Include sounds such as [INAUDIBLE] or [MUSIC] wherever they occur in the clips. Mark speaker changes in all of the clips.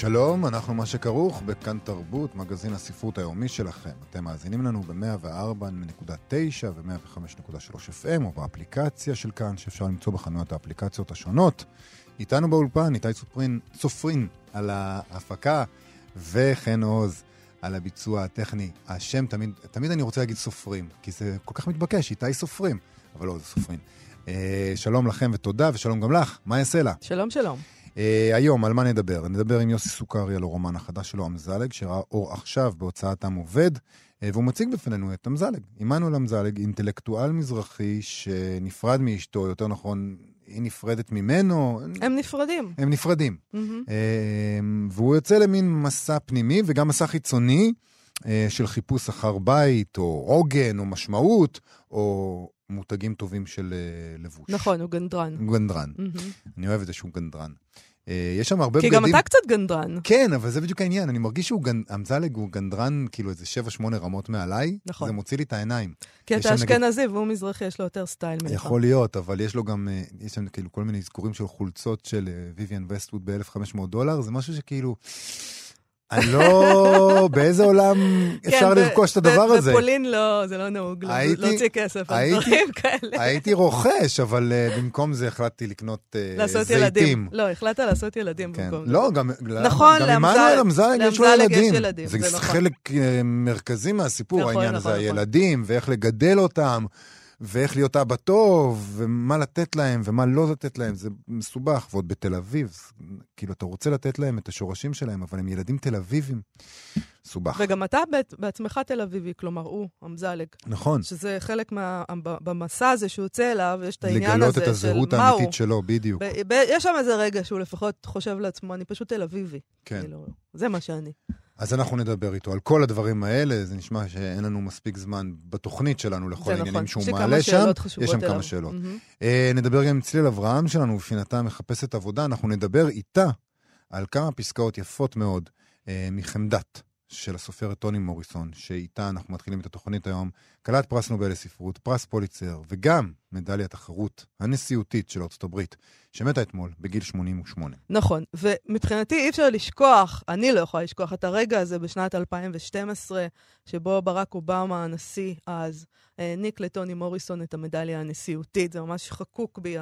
Speaker 1: שלום, אנחנו מה שכרוך בכאן תרבות, מגזין הספרות היומי שלכם. אתם מאזינים לנו ב-104.9 ו-105.3 FM, או באפליקציה של כאן, שאפשר למצוא בחנויות האפליקציות השונות. איתנו באולפן, איתי סופרין, סופרין על ההפקה, וחן עוז על הביצוע הטכני. השם תמיד, תמיד אני רוצה להגיד סופרים, כי זה כל כך מתבקש, איתי סופרים, אבל לא, זה סופרין. אה, שלום לכם ותודה, ושלום גם לך, יעשה לה?
Speaker 2: שלום, שלום.
Speaker 1: Uh, היום, על מה נדבר? נדבר עם יוסי סוכרי על הרומן החדש שלו, אמזלג, שראה אור עכשיו בהוצאת עם עובד, uh, והוא מציג בפנינו את אמזלג. עמנואל אמזלג, אינטלקטואל מזרחי שנפרד מאשתו, יותר נכון, היא נפרדת ממנו.
Speaker 2: הם נפרדים.
Speaker 1: הם נפרדים.
Speaker 2: Mm-hmm.
Speaker 1: והוא יוצא למין מסע פנימי וגם מסע חיצוני של חיפוש אחר בית, או עוגן, או משמעות, או מותגים טובים של לבוש.
Speaker 2: נכון, הוא גנדרן.
Speaker 1: הוא גנדרן.
Speaker 2: Mm-hmm.
Speaker 1: אני אוהב את זה שהוא גנדרן. Uh, יש שם הרבה
Speaker 2: כי
Speaker 1: בגדים...
Speaker 2: גם אתה קצת גנדרן.
Speaker 1: כן, אבל זה בדיוק העניין. אני מרגיש שהוא גנ... אמזלג הוא גנדרן כאילו איזה 7-8 רמות מעליי.
Speaker 2: נכון.
Speaker 1: זה מוציא לי את העיניים.
Speaker 2: כי אתה
Speaker 1: נגיד-
Speaker 2: אשכנזי והוא מזרחי, יש לו יותר סטייל ממך.
Speaker 1: יכול להיות, אבל יש לו גם, אה, יש שם כאילו כל מיני אזכורים של חולצות של ויvian וסטווד ב-1500 דולר, זה משהו שכאילו... אני לא... באיזה עולם אפשר
Speaker 2: כן, ב-
Speaker 1: לרכוש את הדבר הזה?
Speaker 2: בפולין לא, זה לא נהוג לה-
Speaker 1: הייתי-
Speaker 2: להוציא כסף על דברים כאלה.
Speaker 1: הייתי רוכש, אבל אה, במקום זה החלטתי לקנות אה,
Speaker 2: לעשות
Speaker 1: זיתים.
Speaker 2: ילדים. לא, החלטת לעשות ילדים
Speaker 1: כן.
Speaker 2: במקום זה.
Speaker 1: לא, גם
Speaker 2: נכון,
Speaker 1: אמזלג יש ילדים. זה
Speaker 2: נכון.
Speaker 1: חלק אה, מרכזי מהסיפור,
Speaker 2: נכון,
Speaker 1: העניין הזה,
Speaker 2: נכון.
Speaker 1: הילדים, ואיך לגדל אותם, ואיך להיות אבא טוב, ומה לתת להם ומה לא לתת להם, זה מסובך. ועוד בתל אביב, כאילו, אתה רוצה לתת להם את השורשים שלהם, אבל הם ילדים תל אביבים. מסובך.
Speaker 2: וגם אתה בעצ- בעצמך תל אביבי, כלומר, הוא, אמזלג.
Speaker 1: נכון.
Speaker 2: שזה חלק מה... במסע הזה שהוא יוצא אליו, יש את העניין הזה
Speaker 1: לגלות את
Speaker 2: של
Speaker 1: הזהות
Speaker 2: מה הוא.
Speaker 1: האמיתית שלו, בדיוק.
Speaker 2: ב- ב- יש שם איזה רגע שהוא לפחות חושב לעצמו, אני פשוט תל אביבי.
Speaker 1: כן.
Speaker 2: כאילו, זה מה שאני.
Speaker 1: אז אנחנו נדבר איתו על כל הדברים האלה, זה נשמע שאין לנו מספיק זמן בתוכנית שלנו לכל העניינים
Speaker 2: נכון.
Speaker 1: שהוא
Speaker 2: יש לי
Speaker 1: מעלה
Speaker 2: כמה
Speaker 1: שם.
Speaker 2: שאלות חשובות
Speaker 1: יש שם
Speaker 2: אליו.
Speaker 1: כמה שאלות. אה, נדבר גם עם צליל אברהם שלנו, בפינתה מחפשת עבודה. אנחנו נדבר איתה על כמה פסקאות יפות מאוד אה, מחמדת של הסופרת טוני מוריסון, שאיתה אנחנו מתחילים את התוכנית היום, כלת פרס נובל לספרות, פרס פוליצר, וגם מדליית החירות הנשיאותית של ארצות הברית, שמתה אתמול בגיל 88.
Speaker 2: נכון, ומבחינתי אי אפשר לשכוח, אני לא יכולה לשכוח את הרגע הזה בשנת 2012, שבו ברק אובמה, הנשיא אז, העניק לטוני מוריסון את המדליה הנשיאותית. זה ממש חקוק בי,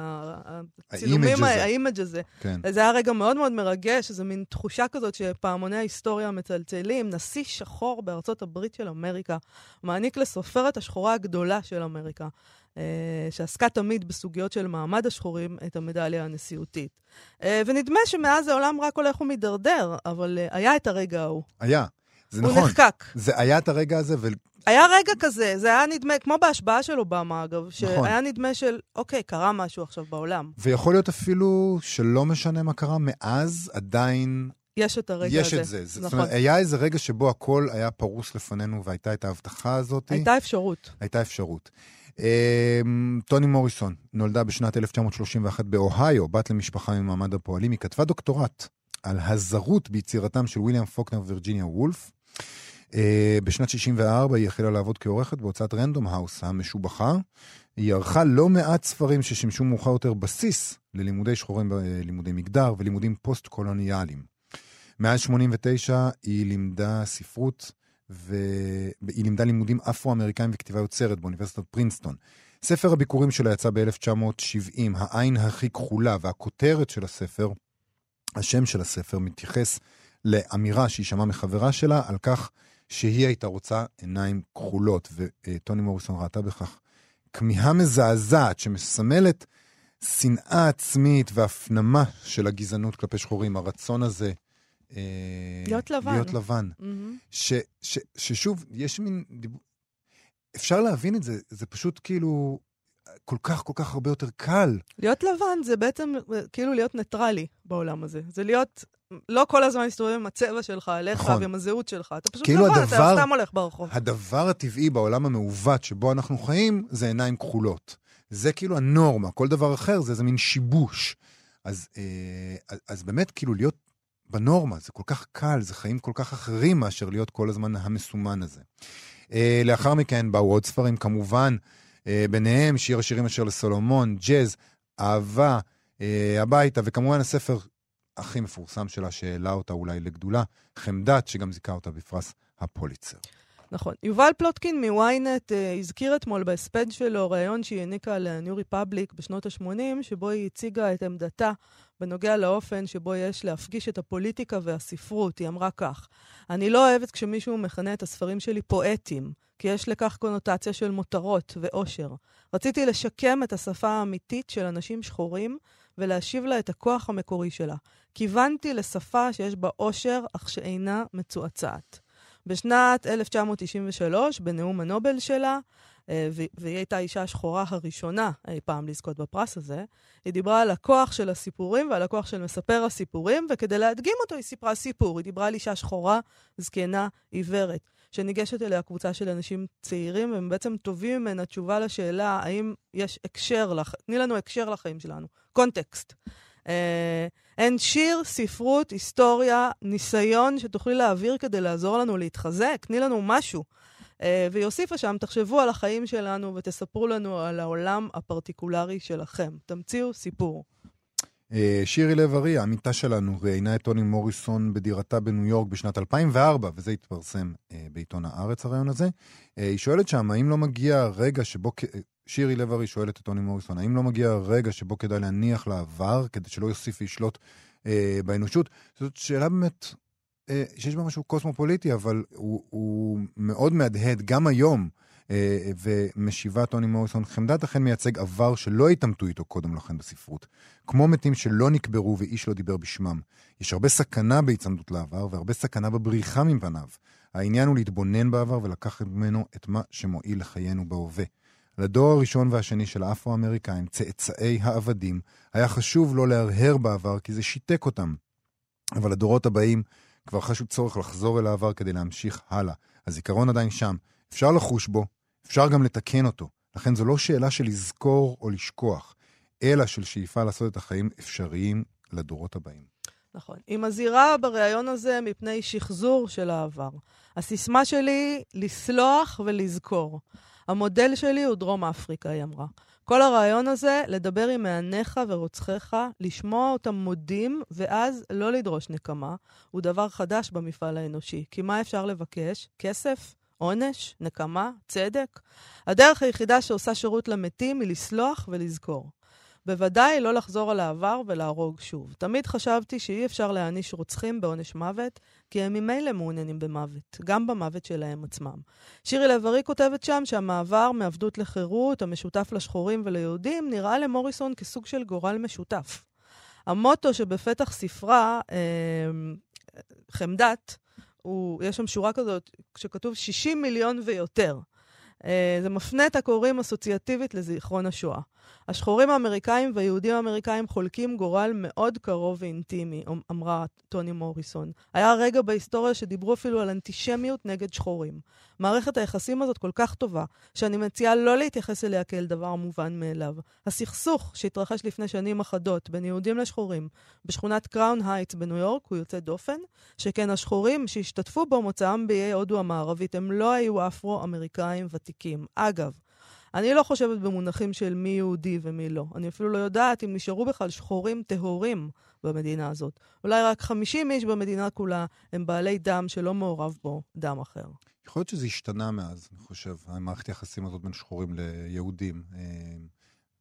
Speaker 2: הצילומים.
Speaker 1: ה
Speaker 2: image הזה.
Speaker 1: כן.
Speaker 2: זה היה רגע מאוד מאוד מרגש, איזו מין תחושה כזאת שפעמוני ההיסטוריה מצלצלים. נשיא שחור בארצות הברית של אמריקה מעניק לסופרת השחורה הגדולה של אמריקה, אה, שעסקה תמיד בסוגיות של מעמד השחורים, את המדליה הנשיאותית. אה, ונדמה שמאז העולם רק הולך ומידרדר, אבל אה, היה את הרגע ההוא.
Speaker 1: היה, זה
Speaker 2: הוא
Speaker 1: נכון.
Speaker 2: נחקק.
Speaker 1: זה היה את הרגע הזה, ו...
Speaker 2: היה רגע כזה, זה היה נדמה, כמו בהשבעה של אובמה, אגב,
Speaker 1: נכון.
Speaker 2: שהיה נדמה של, אוקיי, קרה משהו עכשיו בעולם.
Speaker 1: ויכול להיות אפילו שלא משנה מה קרה, מאז עדיין
Speaker 2: יש את הרגע
Speaker 1: יש
Speaker 2: הזה.
Speaker 1: את זה. זאת
Speaker 2: נכון.
Speaker 1: אומרת, היה איזה רגע שבו הכל היה פרוס לפנינו והייתה את ההבטחה הזאת.
Speaker 2: הייתה אפשרות.
Speaker 1: הייתה אפשרות. אמ, טוני מוריסון נולדה בשנת 1931 באוהיו, בת למשפחה ממעמד הפועלים. היא כתבה דוקטורט על הזרות ביצירתם של ויליאם פוקנר ווירג'יניה וולף. אה, בשנת 64 היא החלה לעבוד כעורכת בהוצאת רנדום האוס המשובחה. היא ערכה לא מעט ספרים ששימשו מאוחר יותר בסיס ללימודי שחורים בלימודי מגדר ולימודים פוסט-קולוניאליים. מאז 89 היא לימדה ספרות והיא לימדה לימודים אפרו-אמריקאים וכתיבה יוצרת באוניברסיטת פרינסטון. ספר הביקורים שלה יצא ב-1970, העין הכי כחולה, והכותרת של הספר, השם של הספר, מתייחס לאמירה שהיא שמעה מחברה שלה על כך שהיא הייתה רוצה עיניים כחולות, וטוני מוריסון ראתה בכך כמיהה מזעזעת שמסמלת שנאה עצמית והפנמה של הגזענות כלפי שחורים, הרצון הזה
Speaker 2: להיות לבן.
Speaker 1: להיות לבן.
Speaker 2: מהמם.
Speaker 1: ש, ש, ששוב, יש מין... אפשר להבין את זה, זה פשוט כאילו... כל כך כל כך הרבה יותר קל.
Speaker 2: להיות לבן זה בעצם אה, כאילו להיות ניטרלי בעולם הזה. זה להיות, לא כל הזמן להסתובב עם הצבע שלך עליך
Speaker 1: נכון.
Speaker 2: ועם הזהות שלך. אתה פשוט
Speaker 1: כאילו
Speaker 2: לבן,
Speaker 1: הדבר-
Speaker 2: אתה סתם הולך ברחוב.
Speaker 1: הדבר הטבעי בעולם המעוות שבו אנחנו חיים זה עיניים כחולות. זה כאילו הנורמה, כל דבר אחר זה איזה מין שיבוש. אז, אה, אז- אז באמת כאילו להיות בנורמה זה כל כך קל, זה חיים כל כך אחרים מאשר להיות כל הזמן המסומן הזה. אה, לאחר מכן באו עוד ספרים, כמובן, אה, ביניהם שיר השירים אשר לסולומון, ג'אז, אהבה, אה, הביתה, וכמובן הספר הכי מפורסם שלה שהעלה אותה אולי לגדולה, חמדת, שגם זיכה אותה בפרס הפוליצר.
Speaker 2: נכון. יובל פלוטקין מוויינט uh, הזכיר אתמול בהספד שלו ראיון שהיא העניקה לניו ריפבליק בשנות ה-80, שבו היא הציגה את עמדתה בנוגע לאופן שבו יש להפגיש את הפוליטיקה והספרות. היא אמרה כך: אני לא אוהבת כשמישהו מכנה את הספרים שלי פואטיים, כי יש לכך קונוטציה של מותרות ואושר. רציתי לשקם את השפה האמיתית של אנשים שחורים ולהשיב לה את הכוח המקורי שלה. כיוונתי לשפה שיש בה אושר, אך שאינה מצועצעת. בשנת 1993, בנאום הנובל שלה, והיא הייתה האישה השחורה הראשונה אי פעם לזכות בפרס הזה, היא דיברה על הכוח של הסיפורים ועל הכוח של מספר הסיפורים, וכדי להדגים אותו היא סיפרה סיפור. היא דיברה על אישה שחורה, זקנה, עיוורת, שניגשת אליה קבוצה של אנשים צעירים, והם בעצם תובעים ממנה תשובה לשאלה האם יש הקשר, לח... תני לנו הקשר לחיים שלנו, קונטקסט. אה, אין שיר, ספרות, היסטוריה, ניסיון שתוכלי להעביר כדי לעזור לנו להתחזק, תני לנו משהו. אה, והיא הוסיפה שם, תחשבו על החיים שלנו ותספרו לנו על העולם הפרטיקולרי שלכם. תמציאו סיפור.
Speaker 1: אה, שירי לב-ארי, העמיתה שלנו, ראיינה את טוני מוריסון בדירתה בניו יורק בשנת 2004, וזה התפרסם אה, בעיתון הארץ, הרעיון הזה. היא שואלת שם, האם לא מגיע רגע שבו... שירי לב-ארי שואלת את טוני מוריסון, האם לא מגיע רגע שבו כדאי להניח לעבר, כדי שלא יוסיף וישלוט אה, באנושות? זאת שאלה באמת שיש בה משהו קוסמופוליטי, אבל הוא, הוא מאוד מהדהד גם היום. אה, ומשיבה טוני מוריסון, חמדת אכן מייצג עבר שלא התעמתו איתו קודם לכן בספרות. כמו מתים שלא נקברו ואיש לא דיבר בשמם. יש הרבה סכנה בהיצמדות לעבר והרבה סכנה בבריחה מפניו. העניין הוא להתבונן בעבר ולקחת ממנו את מה שמועיל לחיינו בהווה. לדור הראשון והשני של האפרו-אמריקאים, צאצאי העבדים, היה חשוב לא להרהר בעבר כי זה שיתק אותם. אבל לדורות הבאים כבר חשו צורך לחזור אל העבר כדי להמשיך הלאה. הזיכרון עדיין שם, אפשר לחוש בו, אפשר גם לתקן אותו. לכן זו לא שאלה של לזכור או לשכוח, אלא של שאיפה לעשות את החיים אפשריים לדורות הבאים.
Speaker 2: נכון. היא מזהירה בריאיון הזה מפני שחזור של העבר. הסיסמה שלי, לסלוח ולזכור. המודל שלי הוא דרום אפריקה, היא אמרה. כל הרעיון הזה, לדבר עם מעניך ורוצחיך, לשמוע אותם מודים, ואז לא לדרוש נקמה, הוא דבר חדש במפעל האנושי. כי מה אפשר לבקש? כסף? עונש? נקמה? צדק? הדרך היחידה שעושה שירות למתים היא לסלוח ולזכור. בוודאי לא לחזור על העבר ולהרוג שוב. תמיד חשבתי שאי אפשר להעניש רוצחים בעונש מוות, כי הם ממילא מעוניינים במוות, גם במוות שלהם עצמם. שירי לב-ארי כותבת שם שהמעבר מעבדות לחירות, המשותף לשחורים וליהודים, נראה למוריסון כסוג של גורל משותף. המוטו שבפתח ספרה, אה, חמדת, הוא, יש שם שורה כזאת, שכתוב 60 מיליון ויותר. אה, זה מפנה את הקוראים אסוציאטיבית לזיכרון השואה. השחורים האמריקאים והיהודים האמריקאים חולקים גורל מאוד קרוב ואינטימי, אמ- אמרה טוני מוריסון. היה רגע בהיסטוריה שדיברו אפילו על אנטישמיות נגד שחורים. מערכת היחסים הזאת כל כך טובה, שאני מציעה לא להתייחס אליה כאל דבר מובן מאליו. הסכסוך שהתרחש לפני שנים אחדות בין יהודים לשחורים בשכונת קראון הייטס בניו יורק הוא יוצא דופן, שכן השחורים שהשתתפו בו מוצאם באיי הודו המערבית הם לא היו אפרו-אמריקאים ותיקים. אגב, אני לא חושבת במונחים של מי יהודי ומי לא. אני אפילו לא יודעת אם נשארו בכלל שחורים טהורים במדינה הזאת. אולי רק 50 איש במדינה כולה הם בעלי דם שלא מעורב בו דם אחר.
Speaker 1: יכול להיות שזה השתנה מאז, אני חושב, המערכת היחסים הזאת בין שחורים ליהודים. אה,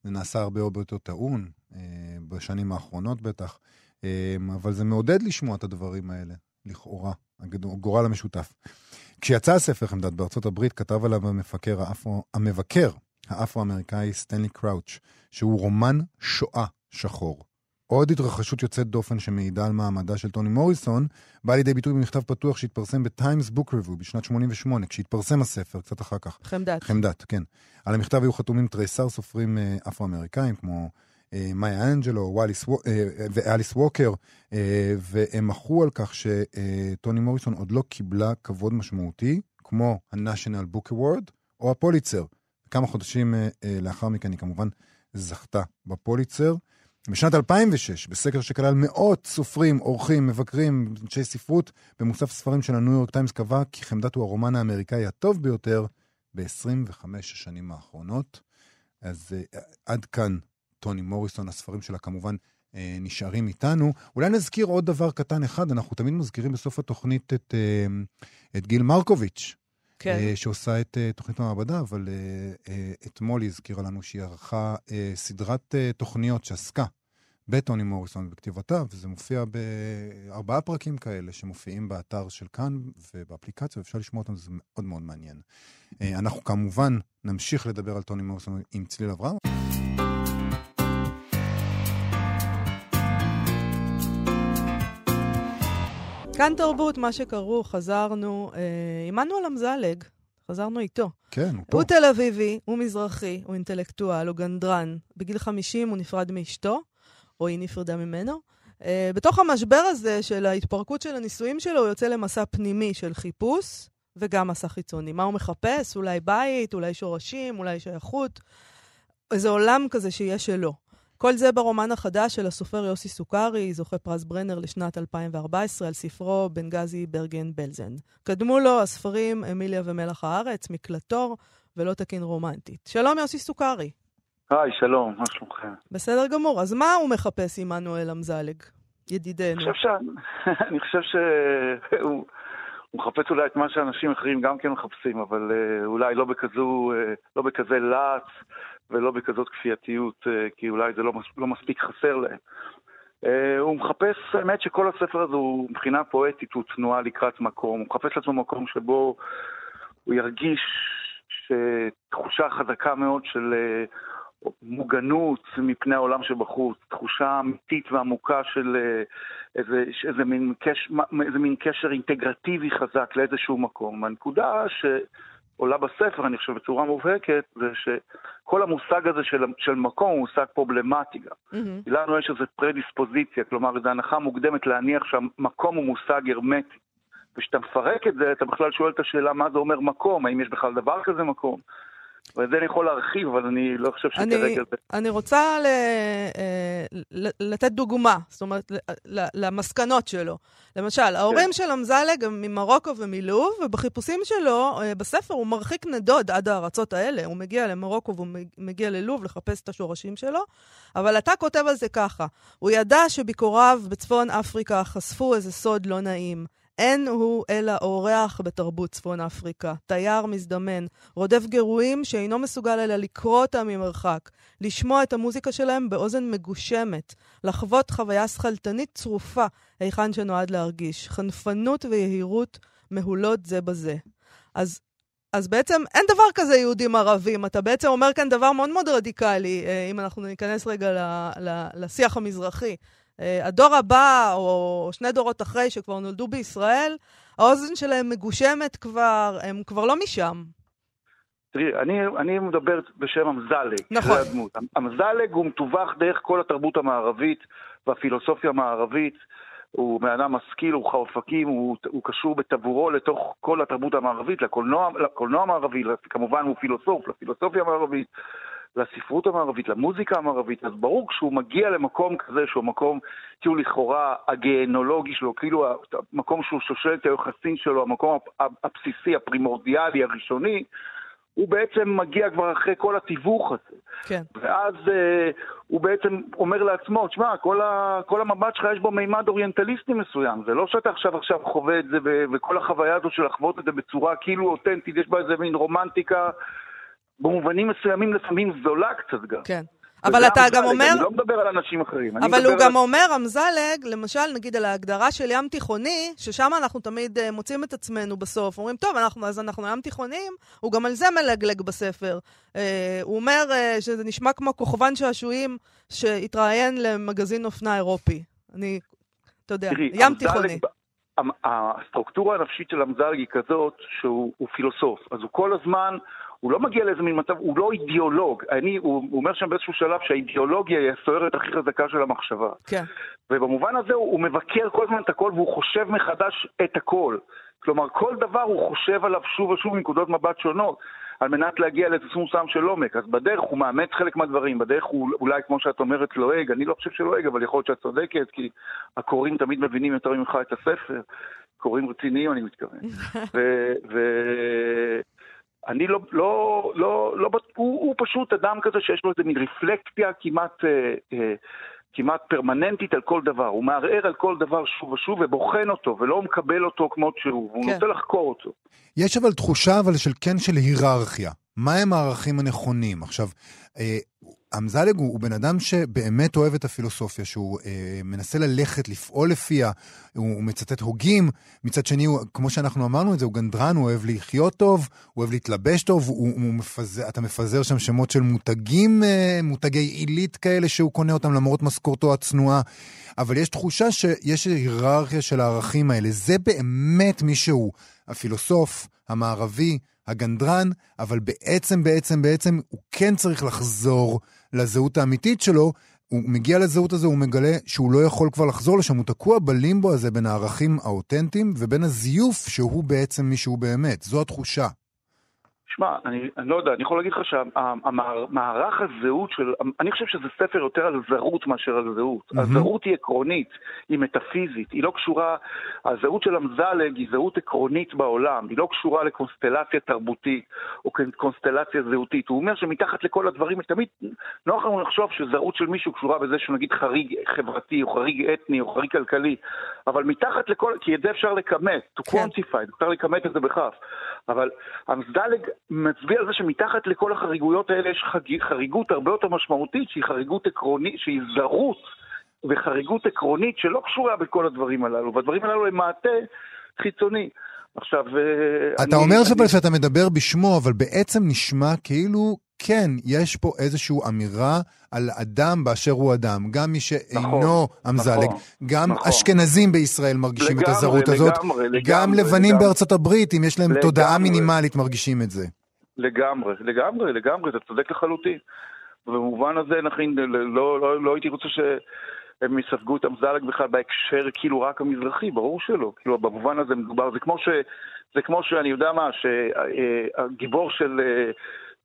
Speaker 1: זה נעשה הרבה הרבה יותר טעון, אה, בשנים האחרונות בטח, אה, אבל זה מעודד לשמוע את הדברים האלה, לכאורה, הגורל המשותף. כשיצא הספר חמדת בארצות הברית, כתב עליו המפקר האפרו, המבקר האפרו-אמריקאי סטנלי קראוץ', שהוא רומן שואה שחור. עוד התרחשות יוצאת דופן שמעידה על מעמדה של טוני מוריסון, באה לידי ביטוי במכתב פתוח שהתפרסם ב-Times Book Review בשנת 88, כשהתפרסם הספר, קצת אחר כך.
Speaker 2: חמדת.
Speaker 1: חמדת, כן. על המכתב היו חתומים תריסר סופרים אה, אפרו-אמריקאים, כמו אה, מאיה אנג'לו ואליס, אה, ווקר, והם מחו על כך שטוני מוריסון עוד לא קיבלה כבוד משמעותי, כמו ה-National Book Award או הפוליצר. כמה חודשים לאחר מכן היא כמובן זכתה בפוליצר. בשנת 2006, בסקר שכלל מאות סופרים, עורכים, מבקרים, אנשי ספרות, במוסף ספרים של הניו יורק טיימס קבע כי חמדת הוא הרומן האמריקאי הטוב ביותר ב-25 השנים האחרונות. אז uh, עד כאן טוני מוריסון, הספרים שלה כמובן uh, נשארים איתנו. אולי נזכיר עוד דבר קטן אחד, אנחנו תמיד מזכירים בסוף התוכנית את, uh, את גיל מרקוביץ',
Speaker 2: כן.
Speaker 1: uh, שעושה את uh, תוכנית המעבדה, אבל uh, אתמול היא הזכירה לנו שהיא ערכה סדרת תוכניות שעסקה בטוני מוריסון ובכתיבותיו, וזה מופיע בארבעה פרקים כאלה שמופיעים באתר של כאן ובאפליקציה, ואפשר לשמוע אותם, זה מאוד מאוד מעניין. אנחנו כמובן נמשיך לדבר על טוני מוריסון עם צליל אברהם.
Speaker 2: כאן תרבות, מה שקראו, חזרנו, אה, עמנואל אמזלג, חזרנו איתו.
Speaker 1: כן, הוא פה.
Speaker 2: הוא תל אביבי, הוא מזרחי, הוא אינטלקטואל, הוא גנדרן. בגיל 50 הוא נפרד מאשתו, או היא נפרדה ממנו. Uh, בתוך המשבר הזה של ההתפרקות של הנישואים שלו, הוא יוצא למסע פנימי של חיפוש, וגם מסע חיצוני. מה הוא מחפש? אולי בית, אולי שורשים, אולי שייכות. איזה עולם כזה שיהיה שלו. כל זה ברומן החדש של הסופר יוסי סוכרי, זוכה פרס ברנר לשנת 2014, על ספרו בנגזי ברגן בלזן. קדמו לו הספרים אמיליה ומלח הארץ, מקלטור ולא תקין רומנטית. שלום יוסי סוכרי.
Speaker 3: היי, שלום, מה שלומכם?
Speaker 2: בסדר גמור. אז מה הוא מחפש, עמנואל אמזלג, ידידנו?
Speaker 3: אני חושב, ש... [LAUGHS] אני חושב שהוא [LAUGHS] מחפש אולי את מה שאנשים אחרים גם כן מחפשים, אבל uh, אולי לא, בכזו, uh, לא בכזה להט ולא בכזאת כפייתיות, uh, כי אולי זה לא, מס... לא מספיק חסר להם. Uh, הוא מחפש, האמת שכל הספר הזה הוא מבחינה פואטית, הוא תנועה לקראת מקום, הוא מחפש לעצמו מקום שבו הוא ירגיש שתחושה חזקה מאוד של... Uh, מוגנות מפני העולם שבחוץ, תחושה אמיתית ועמוקה של איזה, איזה, מין קש, איזה מין קשר אינטגרטיבי חזק לאיזשהו מקום. הנקודה שעולה בספר, אני חושב, בצורה מובהקת, זה שכל המושג הזה של, של מקום הוא מושג פרובלמטי גם. Mm-hmm. לנו יש איזו פרדיספוזיציה, כלומר, זו הנחה מוקדמת להניח שהמקום הוא מושג הרמטי. וכשאתה מפרק את זה, אתה בכלל שואל את השאלה מה זה אומר מקום, האם יש בכלל דבר כזה מקום. ואת זה אני יכול להרחיב, אבל אני לא חושב שכרגע זה...
Speaker 2: אני רוצה ל, אה, לתת דוגמה, זאת אומרת, למסקנות שלו. למשל, ההורים כן. של אמזלג הם ממרוקו ומלוב, ובחיפושים שלו, אה, בספר הוא מרחיק נדוד עד הארצות האלה. הוא מגיע למרוקו והוא מגיע ללוב לחפש את השורשים שלו, אבל אתה כותב על זה ככה: הוא ידע שביקוריו בצפון אפריקה חשפו איזה סוד לא נעים. אין הוא אלא אורח בתרבות צפון אפריקה, תייר מזדמן, רודף גירויים שאינו מסוגל אלא לקרוא אותם ממרחק, לשמוע את המוזיקה שלהם באוזן מגושמת, לחוות חוויה שכלתנית צרופה היכן שנועד להרגיש, חנפנות ויהירות מהולות זה בזה. אז אז בעצם אין דבר כזה יהודים ערבים. אתה בעצם אומר כאן דבר מאוד מאוד רדיקלי, אה, אם אנחנו ניכנס רגע ל, ל, לשיח המזרחי. אה, הדור הבא, או שני דורות אחרי, שכבר נולדו בישראל, האוזן שלהם מגושמת כבר, הם כבר לא משם.
Speaker 3: תראי, אני, אני מדבר בשם אמזלג.
Speaker 2: נכון.
Speaker 3: אמזלג הוא מתווך דרך כל התרבות המערבית והפילוסופיה המערבית. הוא בן אדם משכיל, הוא חרפקים, הוא, הוא קשור בטבורו לתוך כל התרבות המערבית, לקולנוע, לקולנוע המערבי, כמובן הוא פילוסוף, לפילוסופיה המערבית. לספרות המערבית, למוזיקה המערבית, אז ברור כשהוא מגיע למקום כזה שהוא מקום כאילו לכאורה הגיהנולוגי שלו, כאילו המקום שהוא שושל את היוחסין שלו, המקום הבסיסי, הפרימורדיאלי, הראשוני, הוא בעצם מגיע כבר אחרי כל התיווך הזה.
Speaker 2: כן.
Speaker 3: ואז uh, הוא בעצם אומר לעצמו, תשמע, כל, ה, כל המבט שלך יש בו מימד אוריינטליסטי מסוים. זה לא שאתה עכשיו עכשיו חווה את זה, וכל החוויה הזו של לחוות את זה בצורה כאילו אותנטית, יש בה איזה מין רומנטיקה במובנים מסוימים לפעמים זולה קצת גם.
Speaker 2: כן. אבל אתה גם אומר...
Speaker 3: אני לא מדבר על אנשים אחרים.
Speaker 2: אבל הוא גם
Speaker 3: על...
Speaker 2: אומר, אמזלג, למשל, נגיד על ההגדרה של ים תיכוני, ששם אנחנו תמיד uh, מוצאים את עצמנו בסוף, אומרים, טוב, אנחנו, אז אנחנו ים תיכוניים, הוא גם על זה מלגלג בספר. Uh, הוא אומר uh, שזה נשמע כמו כוכבן שעשועים שהתראיין למגזין אופנה אירופי. אני, אתה יודע,
Speaker 3: תראי,
Speaker 2: ים תיכוני.
Speaker 3: הסטרוקטורה הנפשית של אמזלג היא כזאת שהוא הוא פילוסוף. אז הוא כל הזמן, הוא לא מגיע לאיזה מין מצב, הוא לא אידיאולוג. אני, הוא, הוא אומר שם באיזשהו שלב שהאידיאולוגיה היא הסוערת הכי חזקה של המחשבה.
Speaker 2: כן.
Speaker 3: ובמובן הזה הוא, הוא מבקר כל הזמן את הכל והוא חושב מחדש את הכל. כלומר, כל דבר הוא חושב עליו שוב ושוב מנקודות מבט שונות, על מנת להגיע לאיזה סכום מסוים של עומק. אז בדרך הוא מאמץ חלק מהדברים, בדרך הוא אולי, כמו שאת אומרת, לועג, אני לא חושב שלועג, אבל יכול להיות שאת צודקת, כי הקוראים תמיד מבינים יותר ממך את הספר. קוראים רציניים, אני מתכוון. [LAUGHS] ו... ו... אני לא, לא, לא, לא, בט- הוא, הוא פשוט אדם כזה שיש לו איזה מין רפלקציה כמעט, אה, אה, כמעט פרמננטית על כל דבר. הוא מערער על כל דבר שוב ושוב ובוחן אותו, ולא מקבל אותו כמות שהוא, והוא
Speaker 2: כן.
Speaker 3: רוצה לחקור אותו.
Speaker 1: יש אבל תחושה אבל של כן של היררכיה. מה הם הערכים הנכונים? עכשיו, אה, אמזלג הוא, הוא בן אדם שבאמת אוהב את הפילוסופיה, שהוא אה, מנסה ללכת, לפעול לפיה, הוא, הוא מצטט הוגים, מצד שני, הוא, כמו שאנחנו אמרנו את זה, הוא גנדרן, הוא אוהב לחיות טוב, הוא אוהב להתלבש טוב, הוא, הוא מפזר, אתה מפזר שם שמות של מותגים, אה, מותגי עילית כאלה שהוא קונה אותם למרות משכורתו הצנועה, אבל יש תחושה שיש היררכיה של הערכים האלה. זה באמת מי שהוא, הפילוסוף, המערבי, הגנדרן, אבל בעצם, בעצם, בעצם, הוא כן צריך לחזור לזהות האמיתית שלו. הוא מגיע לזהות הזו, הוא מגלה שהוא לא יכול כבר לחזור לשם, הוא תקוע בלימבו הזה בין הערכים האותנטיים ובין הזיוף שהוא בעצם מי שהוא באמת. זו התחושה.
Speaker 3: שמע, אני, אני לא יודע, אני יכול להגיד לך שהמערך הזהות של... אני חושב שזה ספר יותר על זרות מאשר על זהות.
Speaker 1: מהמם.
Speaker 3: הזהות היא עקרונית, היא מטאפיזית, היא לא קשורה... הזהות של אמזלג היא זהות עקרונית בעולם, היא לא קשורה לקונסטלציה תרבותית או קונסטלציה זהותית. הוא אומר שמתחת לכל הדברים, תמיד נוח לנו לחשוב שזהות של מישהו קשורה בזה שהוא נגיד חריג חברתי או חריג אתני או חריג כלכלי, אבל מתחת לכל... כי את זה אפשר לכמת, to
Speaker 2: כן.
Speaker 3: quantify, אפשר לכמת את זה בכף. אבל אמזדלג מצביע על זה שמתחת לכל החריגויות האלה יש חג... חריגות הרבה יותר משמעותית, שהיא חריגות עקרונית, שהיא זרות וחריגות עקרונית שלא קשורה בכל הדברים הללו, והדברים הללו הם מעטה חיצוני. עכשיו, אה,
Speaker 1: אתה אומר אבל שאתה מדבר בשמו, אבל בעצם נשמע כאילו, כן, יש פה איזושהי אמירה על אדם באשר הוא אדם. גם מי שאינו
Speaker 3: נכון,
Speaker 1: אמזלג,
Speaker 3: נכון,
Speaker 1: גם
Speaker 3: נכון.
Speaker 1: אשכנזים בישראל מרגישים את
Speaker 3: לגמרי,
Speaker 1: הזרות הזאת,
Speaker 3: לגמרי, לגמרי,
Speaker 1: גם לבנים
Speaker 3: לגמרי.
Speaker 1: בארצות הברית, אם יש להם
Speaker 3: לגמרי.
Speaker 1: תודעה מינימלית, מרגישים את זה.
Speaker 3: לגמרי, לגמרי, לגמרי, אתה צודק לחלוטין. ובמובן הזה, נכין, לא, לא, לא הייתי רוצה שהם יספגו את אמזלג בכלל בהקשר כאילו רק המזרחי, ברור שלא. כאילו, במובן הזה מדובר, זה כמו ש... זה כמו שאני יודע מה, שהגיבור של אה,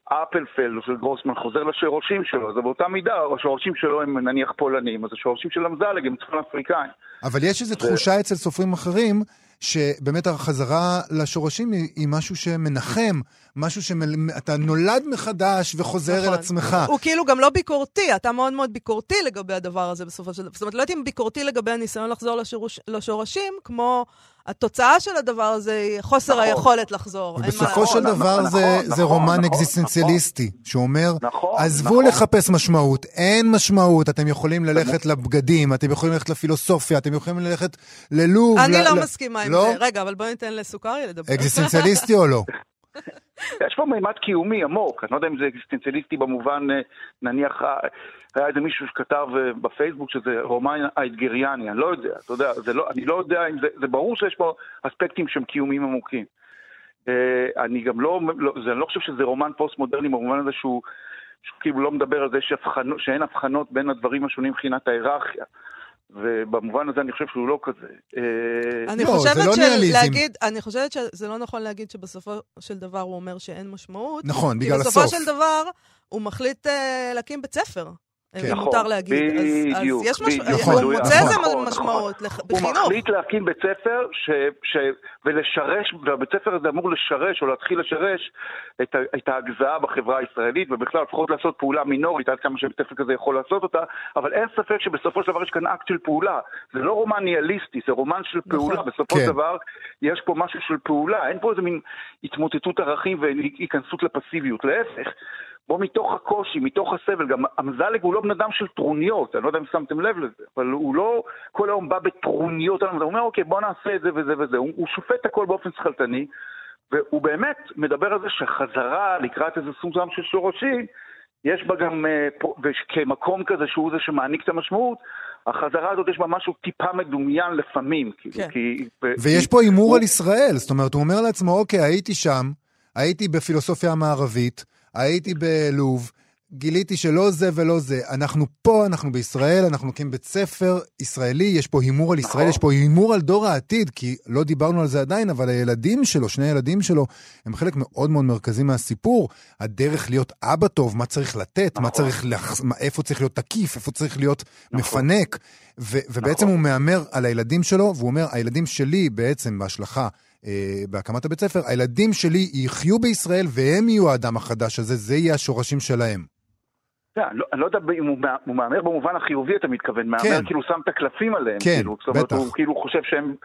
Speaker 3: אפלפלד או של גרוסמן חוזר לשורשים שלו, זה באותה מידה, השורשים שלו הם נניח פולנים, אז השורשים של אמזלג הם צפון אפריקאים.
Speaker 1: אבל יש איזו תחושה אצל סופרים אחרים, שבאמת החזרה לשורשים היא, היא משהו שמנחם, משהו שאתה נולד מחדש וחוזר
Speaker 2: נכון.
Speaker 1: אל עצמך.
Speaker 2: הוא כאילו גם לא ביקורתי, אתה מאוד מאוד ביקורתי לגבי הדבר הזה בסופו של דבר. זאת אומרת, לא הייתי ביקורתי לגבי הניסיון לחזור לשירוש, לשורשים, כמו התוצאה של הדבר הזה היא חוסר
Speaker 3: נכון.
Speaker 2: היכולת לחזור.
Speaker 1: ובסופו
Speaker 2: לעשות.
Speaker 1: של
Speaker 3: נכון,
Speaker 1: דבר
Speaker 3: נכון,
Speaker 1: זה,
Speaker 3: נכון,
Speaker 1: זה רומן
Speaker 3: נכון,
Speaker 1: אקזיסטנציאליסטי, שאומר,
Speaker 3: נכון,
Speaker 1: עזבו
Speaker 3: נכון.
Speaker 1: לחפש משמעות, אין משמעות, אתם יכולים ללכת לבגדים, אתם יכולים ללכת לפילוסופיה, אתם יכולים ללכת ללוב.
Speaker 2: אני
Speaker 1: ל-
Speaker 2: לא
Speaker 1: ל-
Speaker 2: מסכימה עם
Speaker 1: לא?
Speaker 2: זה. רגע, אבל בואי ניתן לסוכריה לדבר.
Speaker 1: אקזיסטנציאליסטי או לא? [LAUGHS]
Speaker 3: יש פה מימד קיומי עמוק, אני לא יודע אם זה אקזיסטנציאליסטי במובן, אה, נניח, אה, היה איזה מישהו שכתב אה, בפייסבוק שזה רומן האתגריאני, אני לא יודע, אתה יודע, זה לא, אני לא יודע אם זה, זה ברור שיש פה אספקטים שהם קיומיים עמוקים. אני גם לא, לא, זה, אני לא חושב שזה רומן פוסט-מודרני במובן הזה שהוא, שהוא כאילו לא מדבר על זה שאין הבחנות בין הדברים השונים מבחינת ההיררכיה. ובמובן הזה אני חושב שהוא לא כזה. אה,
Speaker 2: אני
Speaker 1: לא, זה
Speaker 2: חושבת
Speaker 1: לא ניהליזם.
Speaker 2: שלהגיד, אני חושבת שזה לא נכון להגיד שבסופו של דבר הוא אומר שאין משמעות.
Speaker 1: נכון,
Speaker 2: כי
Speaker 1: בגלל
Speaker 2: בסופו
Speaker 1: הסוף.
Speaker 2: של דבר הוא מחליט אה, להקים בית ספר. אם
Speaker 1: כן.
Speaker 2: מותר להגיד. אז-
Speaker 3: בדיוק,
Speaker 2: אז יש משהו,
Speaker 3: בדיוק,
Speaker 1: נכון,
Speaker 2: הוא מוצא
Speaker 1: נכון,
Speaker 2: איזה
Speaker 3: נכון,
Speaker 2: משמעות
Speaker 3: הוא
Speaker 2: בחינוך.
Speaker 3: מחליט להקים בית ספר ש, ש, ולשרש, והבית ספר הזה אמור לשרש או להתחיל לשרש את, את ההגזעה בחברה הישראלית, ובכלל לפחות לעשות פעולה מינורית, עד כמה שבית ספר כזה יכול לעשות אותה, אבל אין ספק שבסופו של דבר יש כאן אקט של פעולה. זה לא רומן ניהליסטי, זה רומן של פעולה.
Speaker 2: נכון.
Speaker 3: בסופו
Speaker 1: כן.
Speaker 3: של דבר יש פה משהו של פעולה, אין פה איזה מין התמוטטות ערכים והיכנסות לפסיביות, להפך. בו מתוך הקושי, מתוך הסבל, גם אמזלג הוא לא בן אדם של טרוניות, אני לא יודע אם שמתם לב לזה, אבל הוא לא כל היום בא בטרוניות, הוא אומר, אוקיי, בוא נעשה את זה וזה וזה, הוא, הוא שופט הכל באופן שכלתני, והוא באמת מדבר על זה שחזרה לקראת איזה סוג מסוים של שורשים, יש בה גם, אה, וכמקום כזה שהוא זה שמעניק את המשמעות, החזרה הזאת יש בה משהו טיפה מדומיין לפעמים, כאילו,
Speaker 2: כן.
Speaker 3: כי...
Speaker 1: ויש פה הימור על ישראל, זאת אומרת, הוא אומר לעצמו, אוקיי, הייתי שם, הייתי בפילוסופיה המערבית, הייתי בלוב, גיליתי שלא זה ולא זה. אנחנו פה, אנחנו בישראל, אנחנו מקים בית ספר ישראלי, יש פה הימור על ישראל,
Speaker 3: נכון.
Speaker 1: יש פה הימור על דור העתיד, כי לא דיברנו על זה עדיין, אבל הילדים שלו, שני הילדים שלו, הם חלק מאוד מאוד מרכזי מהסיפור. הדרך להיות אבא טוב, מה צריך לתת, מה
Speaker 3: נכון.
Speaker 1: צריך, לח... מה- איפה צריך להיות תקיף, איפה צריך להיות
Speaker 3: נכון.
Speaker 1: מפנק. ו- ובעצם
Speaker 3: נכון.
Speaker 1: הוא מהמר על הילדים שלו, והוא אומר, הילדים שלי בעצם בהשלכה בהקמת הבית ספר, הילדים שלי יחיו בישראל והם יהיו האדם החדש הזה, זה יהיה השורשים שלהם.
Speaker 3: לא, אני לא- אני לא יודע אם הוא מה- הוא מהמר במובן החיובי, אתה מתכוון, מהמר
Speaker 1: כן.
Speaker 3: כאילו שם את הקלפים עליהם,
Speaker 1: כן,
Speaker 3: כאילו, זאת אומרת. הוא כאילו חושב שהם,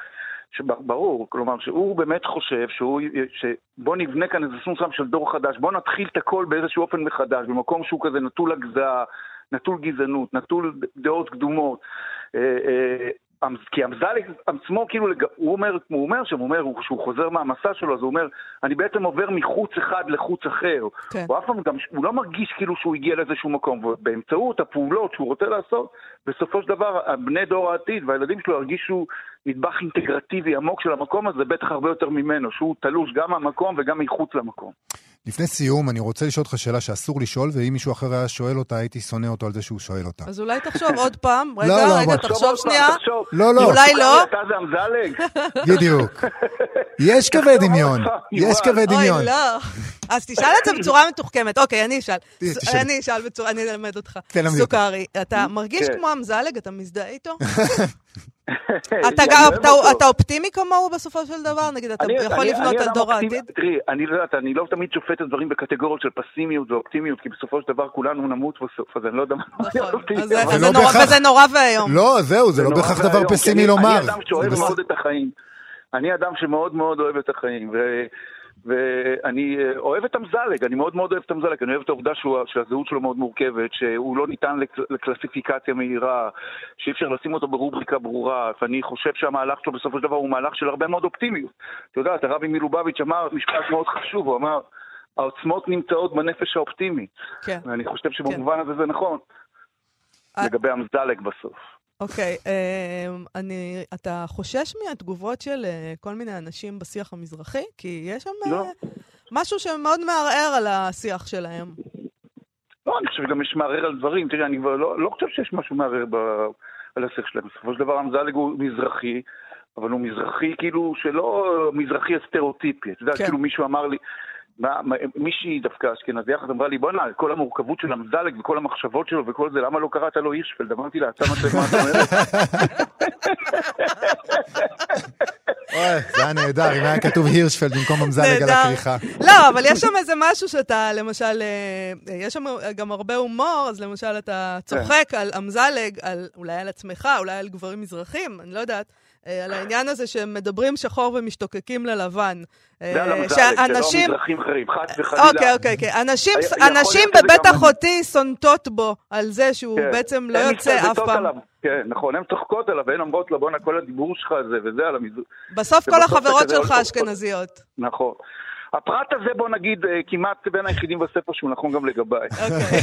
Speaker 3: ברור, כלומר, שהוא באמת חושב שהוא, שבוא נבנה כאן איזה מסוים של דור חדש, בוא נתחיל את הכל באיזשהו אופן מחדש, במקום שהוא כזה נטול הגזעה, נטול גזענות, נטול דעות קדומות. כי אמזלג עצמו, כאילו, הוא אומר, הוא אומר שם, הוא אומר, הוא- כשהוא חוזר מהמסע שלו, אז הוא אומר, אני בעצם עובר מחוץ אחד לחוץ אחר.
Speaker 2: כן.
Speaker 3: הוא אף פעם גם, הוא לא מרגיש כאילו שהוא הגיע לאיזשהו מקום, ובאמצעות הפעולות שהוא רוצה לעשות, בסופו של דבר, בני דור העתיד והילדים שלו ירגישו נדבך אינטגרטיבי עמוק של המקום הזה, בטח הרבה יותר ממנו, שהוא תלוש גם מהמקום וגם מחוץ למקום.
Speaker 1: לפני סיום, אני רוצה לשאול אותך שאלה שאסור לשאול, ואם מישהו אחר היה שואל אותה, הייתי שונא אותו על זה שהוא שואל אותה.
Speaker 2: אז אולי תחשוב עוד פעם. רגע,
Speaker 1: לא, לא,
Speaker 2: רגע, תחשוב שנייה.
Speaker 3: תחשוב.
Speaker 1: לא, לא.
Speaker 2: אולי לא.
Speaker 3: אתה זה אמזלג?
Speaker 1: בדיוק. יש קווי דמיון, יש. קווי דמיון.
Speaker 2: אוי, לא. אז תשאל את זה בצורה מתוחכמת. אוקיי, אני אשאל. אני אשאל בצורה, אני אלמד אותך. סוכרי, אתה מרגיש
Speaker 3: כן.
Speaker 2: כמו אמזלג? אתה מזדהה איתו? [LAUGHS] [LAUGHS] אתה גם- אתה- אופטימי כמוהו בסופו של דבר? נגיד, אתה
Speaker 3: אני-
Speaker 2: יכול
Speaker 3: אני-
Speaker 2: לבנות
Speaker 3: אני
Speaker 2: על דור העתיד?
Speaker 3: תראי, אני לא יודעת, אני לא תמיד שופט את הדברים בקטגוריות של פסימיות ואופטימיות, כי בסופו של דבר כולנו נמות בסוף, אז אני לא יודע מה
Speaker 2: נכון. וזה נורא- ואיום.
Speaker 1: לא, זהו, זה לא
Speaker 3: נורא
Speaker 1: בהכרח דבר פסימי לומר.
Speaker 3: אני אדם שאוהב מאוד את החיים. אני אדם שמאוד מאוד אוהב את החיים. ואני אה, אוהב את אמזלג, אני מאוד מאוד אוהב את אמזלג, אני אוהב את העובדה שהוא- שהזהות שלו מאוד מורכבת, שהוא לא ניתן לקל- לקלסיפיקציה מהירה, שאי אפשר לשים אותו ברובריקה ברורה, ואני חושב שהמהלך שלו בסופו של דבר הוא מהלך של הרבה מאוד אופטימיות. אתה יודע, הרבי מלובביץ' אמר משפט מאוד חשוב, הוא אמר, העוצמות נמצאות בנפש האופטימי,
Speaker 2: כן.
Speaker 3: ואני חושב שבמובן הזה זה נכון,
Speaker 2: אה.
Speaker 3: לגבי אמזלג בסוף.
Speaker 2: אוקיי, אמ, אני, אתה חושש מהתגובות של אה, כל מיני אנשים בשיח המזרחי? כי יש שם אה,
Speaker 3: לא.
Speaker 2: משהו שמאוד מערער על השיח שלהם.
Speaker 3: לא, אני חושב שגם יש מערער על דברים. תראי, אני כבר לא, לא חושב שיש משהו מערער ב, על השיח שלהם. בסופו של דבר אמזלג הוא מזרחי, אבל הוא מזרחי כאילו שלא מזרחי הסטריאוטיפי. אתה יודע,
Speaker 2: כן.
Speaker 3: כאילו מישהו אמר לי, מה, מה, מישהי דווקא אשכנזי אחת אמרה לי, בואנה, כל המורכבות של אמזלג וכל המחשבות שלו וכל זה, למה לא קראת לו הירשפלד? אמרתי לה, אתה מה מה אתה אומרת? [LAUGHS]
Speaker 1: אוי, זה היה נהדר, אם היה כתוב הירשפלד במקום אמזלג על. הכריכה.
Speaker 2: לא, אבל יש שם איזה משהו שאתה, למשל, אה, יש שם גם הרבה הומור, אז למשל אתה צוחק על אמזלג, על, אולי על עצמך, אולי על גברים מזרחים, אני לא יודעת. אה, על העניין הזה שהם מדברים שחור ומשתוקקים ללבן. אה, שאנשים-
Speaker 3: מזרחים אחרים, חס וחלילה.
Speaker 2: אוקיי, אוקיי, אוקיי. אנשים, בבית אחותי סונטות בו על זה שהוא
Speaker 3: כן.
Speaker 2: בעצם לא יוצא אף פעם.
Speaker 3: כן, נכון, הן צוחקות עליו, והן אומרות לו, בואנה, כל הדיבור שלך הזה וזה על המזרח.
Speaker 2: בסוף כל החברות שלך אשכנזיות.
Speaker 3: נכון. הפרט הזה, בוא נגיד, אה, כמעט בין היחידים בספר שהוא נכון גם לגביי.
Speaker 2: אוקיי.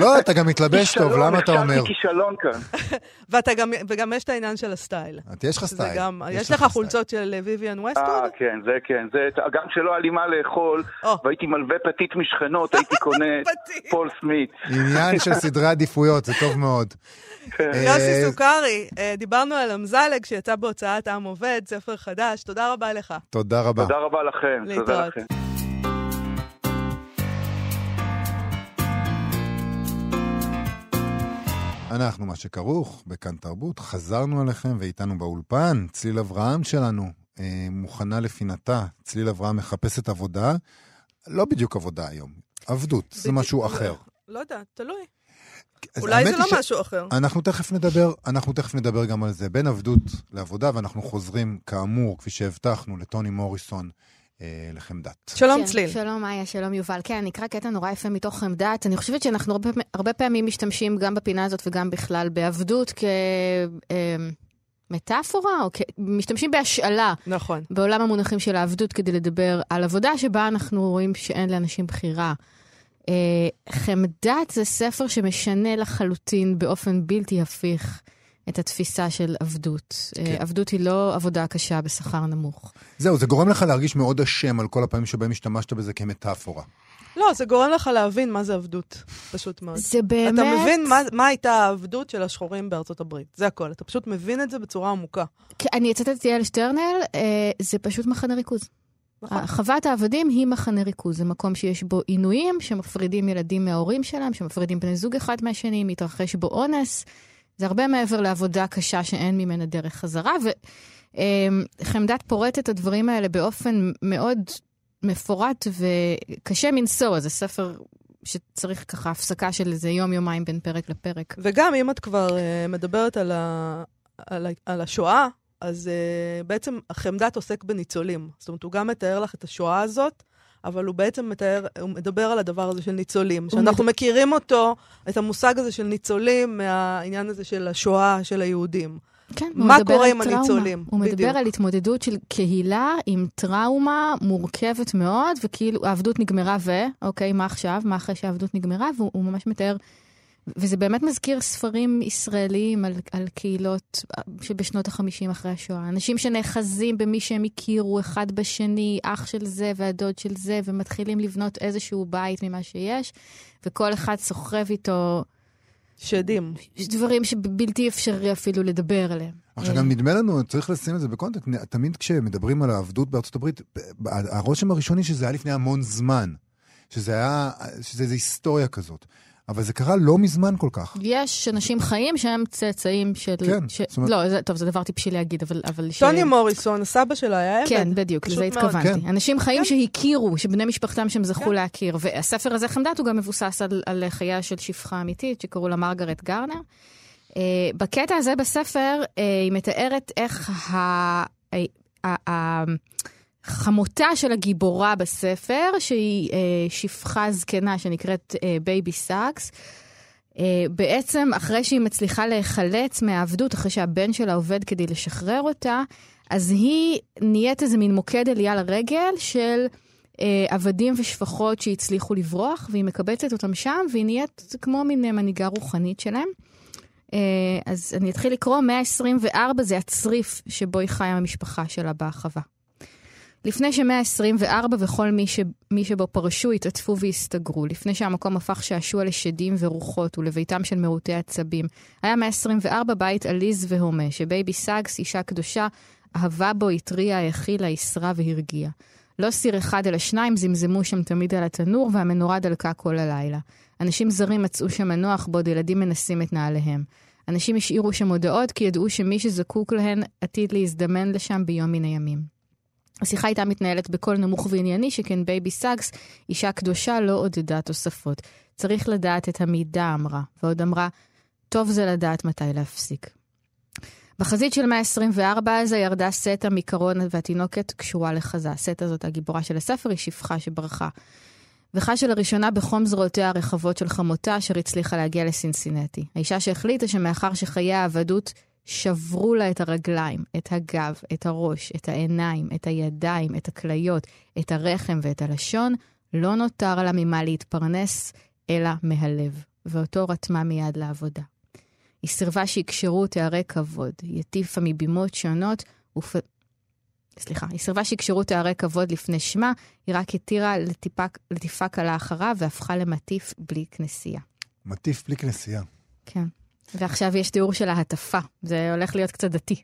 Speaker 1: לא, אתה גם מתלבש טוב, למה אתה אומר?
Speaker 3: כישלון כאן.
Speaker 2: וגם יש את העניין של הסטייל.
Speaker 1: יש לך סטייל.
Speaker 2: יש
Speaker 1: לך.
Speaker 2: חולצות של ויויאן
Speaker 3: אה,
Speaker 2: ווסטווד?
Speaker 3: כן, זה כן. זה, גם כשלא היה לי מה לאכול. והייתי מלווה פתית משכנות, הייתי [LAUGHS] קונה. פול סמית.
Speaker 1: עניין של סדרי עדיפויות, זה טוב מאוד. אה,
Speaker 2: יוסי סוכרי, אה, דיברנו על אמזלג שיצא בהוצאת עם עובד, ספר חדש, תודה רבה לך.
Speaker 1: תודה רבה.
Speaker 3: תודה רבה לכם. תודה
Speaker 2: להתראות.
Speaker 1: אנחנו מה שכרוך, בכאן תרבות, חזרנו עליכם ואיתנו באולפן, צליל אברהם שלנו, אה, מוכנה לפינתה. צליל אברהם מחפשת עבודה, לא בדיוק עבודה היום, עבדות, זה משהו אחר.
Speaker 2: לא יודעת, תלוי. אולי זה לא
Speaker 1: ש-
Speaker 2: משהו אחר.
Speaker 1: אנחנו תכף נדבר, אנחנו תכף נדבר גם על זה. בין עבדות לעבודה, ואנחנו חוזרים, כאמור, כפי שהבטחנו, לטוני מוריסון, לחמדת.
Speaker 2: שלום
Speaker 4: כן,
Speaker 2: צליל.
Speaker 4: שלום מאיה, שלום יובל. כן, אני אקרא קטע נורא יפה מתוך חמדת. אני חושבת שאנחנו הרבה, הרבה פעמים משתמשים גם בפינה הזאת וגם בכלל בעבדות כמטאפורה, או כ... משתמשים בהשאלה
Speaker 2: נכון.
Speaker 4: בעולם המונחים של העבדות כדי לדבר על עבודה שבה אנחנו רואים שאין לאנשים בחירה. אה, חמדת זה ספר שמשנה לחלוטין באופן בלתי הפיך את התפיסה של עבדות.
Speaker 1: כן.
Speaker 4: אה, עבדות היא לא עבודה קשה בשכר נמוך.
Speaker 1: זהו, זה גורם לך להרגיש מאוד אשם על כל הפעמים שבהם השתמשת בזה כמטאפורה.
Speaker 2: לא, זה גורם לך להבין מה זה עבדות. פשוט מאוד.
Speaker 4: זה באמת...
Speaker 2: אתה מבין מה, מה הייתה העבדות של השחורים בארצות הברית. זה הכל. אתה פשוט מבין את זה בצורה עמוקה.
Speaker 4: כן, אני אצטט את יעל שטרנל, אה, זה פשוט מחנה ריכוז.
Speaker 2: נכון.
Speaker 4: חוות העבדים היא מחנה ריכוז, זה מקום שיש בו עינויים, שמפרידים ילדים מההורים שלהם, שמפרידים בני זוג אחד מהשני, מתרחש בו אונס. זה הרבה מעבר לעבודה קשה שאין ממנה דרך חזרה, וחמדת פורט את הדברים האלה באופן מאוד מפורט וקשה מנשוא. זה ספר שצריך ככה הפסקה של איזה יום-יומיים בין פרק לפרק.
Speaker 2: וגם אם את כבר uh, מדברת על, ה, על, ה, על השואה, אז uh, בעצם חמדת עוסק בניצולים. זאת אומרת, הוא גם מתאר לך את השואה הזאת, אבל הוא בעצם מתאר, הוא מדבר על הדבר הזה של ניצולים. שאנחנו
Speaker 4: מד-
Speaker 2: מכירים אותו, את המושג הזה של ניצולים, מהעניין הזה של השואה של היהודים.
Speaker 4: כן,
Speaker 2: מה קורה עם
Speaker 4: טראומה.
Speaker 2: הניצולים?
Speaker 4: הוא
Speaker 2: בדיוק.
Speaker 4: מדבר על התמודדות של קהילה עם טראומה מורכבת מאוד, וכאילו העבדות נגמרה ו... אוקיי, מה עכשיו? מה אחרי שהעבדות נגמרה? והוא הוא ממש מתאר... וזה באמת מזכיר ספרים ישראליים על, על קהילות שבשנות ה-50 אחרי השואה. אנשים שנאחזים במי שהם הכירו אחד בשני, אח של זה והדוד של זה, ומתחילים לבנות איזשהו בית ממה שיש, וכל אחד סוחב איתו
Speaker 2: שדים.
Speaker 4: דברים שבלתי אפשרי אפילו לדבר עליהם.
Speaker 1: עכשיו גם נדמה לנו, צריך לשים את זה בקונטקסט, תמיד כשמדברים על העבדות בארצות הברית, הרושם הראשוני שזה היה לפני המון זמן, שזה היה, שזה איזו היסטוריה כזאת. אבל זה קרה לא מזמן כל כך.
Speaker 4: יש אנשים חיים שהם צאצאים של...
Speaker 1: כן,
Speaker 4: ש...
Speaker 1: זאת אומרת-
Speaker 4: לא, זה, טוב, זה דבר טיפשי להגיד, אבל... אבל ש...
Speaker 2: טוני מוריסון, הסבא שלה היה עבד.
Speaker 4: כן, בדיוק, לזה
Speaker 2: מאוד.
Speaker 4: התכוונתי.
Speaker 1: כן.
Speaker 4: אנשים חיים
Speaker 2: כן.
Speaker 4: שהכירו, שבני משפחתם שהם זכו
Speaker 2: כן.
Speaker 4: להכיר. והספר הזה, חמדת, הוא גם מבוסס על, על חייה של שפחה אמיתית, שקראו לה מרגרט גרנר. Uh, בקטע הזה בספר, uh, היא מתארת איך ה... ה- ה- ה- חמותה של הגיבורה בספר, שהיא uh, שפחה זקנה שנקראת בייבי סאקס, Uh, בעצם אחרי שהיא מצליחה להיחלץ מהעבדות, אחרי שהבן שלה עובד כדי לשחרר אותה, אז היא נהיית איזה מין מוקד עלייה לרגל של אה, עבדים ושפחות שהצליחו לברוח, והיא מקבצת אותם שם, והיא נהיית כמו מין אה, מנהיגה רוחנית שלהם. אה, אז אני אתחיל לקרוא, 124 זה הצריף שבו היא חיה המשפחה שלה בחווה. לפני ש-124 וכל מי, ש... מי שבו פרשו התעטפו והסתגרו, לפני שהמקום הפך שעשוע לשדים ורוחות ולביתם של מרוטי עצבים, היה 124 בית עליז והומה, שבייבי סאגס, אישה קדושה, אהבה בו, התריעה, האכילה, ייסרה והרגיעה. לא סיר אחד אלא שניים זמזמו שם תמיד על התנור, והמנורה דלקה כל הלילה. אנשים זרים מצאו שם מנוח בעוד ילדים מנסים את נעליהם. אנשים השאירו שם הודעות כי ידעו שמי שזקוק להן עתיד להזדמן לשם ביום מן הימים. השיחה הייתה מתנהלת בקול נמוך וענייני, שכן בייבי סאגס, אישה קדושה, לא עודדה תוספות. צריך לדעת את המידה, אמרה, ועוד אמרה, טוב זה לדעת מתי להפסיק. בחזית של 124 הזה ירדה סת'ה מקרון והתינוקת קשורה לחזה. סת'ה זאת הגיבורה של הספר, היא שפחה שברחה. וחשה לראשונה בחום זרועותיה הרחבות של חמותה, אשר הצליחה להגיע לסינסינטי. האישה שהחליטה שמאחר שחיי העבדות שברו לה את הרגליים, את הגב, את הראש, את העיניים, את הידיים, את הכליות, את הרחם ואת הלשון, לא נותר לה ממה להתפרנס, אלא מהלב, ואותו רתמה מיד לעבודה. היא סירבה שיקשרו תארי כבוד, היא הטיפה מבימות שונות, ופ... סליחה, היא סירבה שיקשרו תארי כבוד לפני שמה, היא רק התירה לטיפה, לטיפה קלה אחריו והפכה למטיף בלי כנסייה.
Speaker 1: מטיף בלי כנסייה.
Speaker 4: כן. ועכשיו יש תיאור של ההטפה, זה הולך להיות קצת דתי.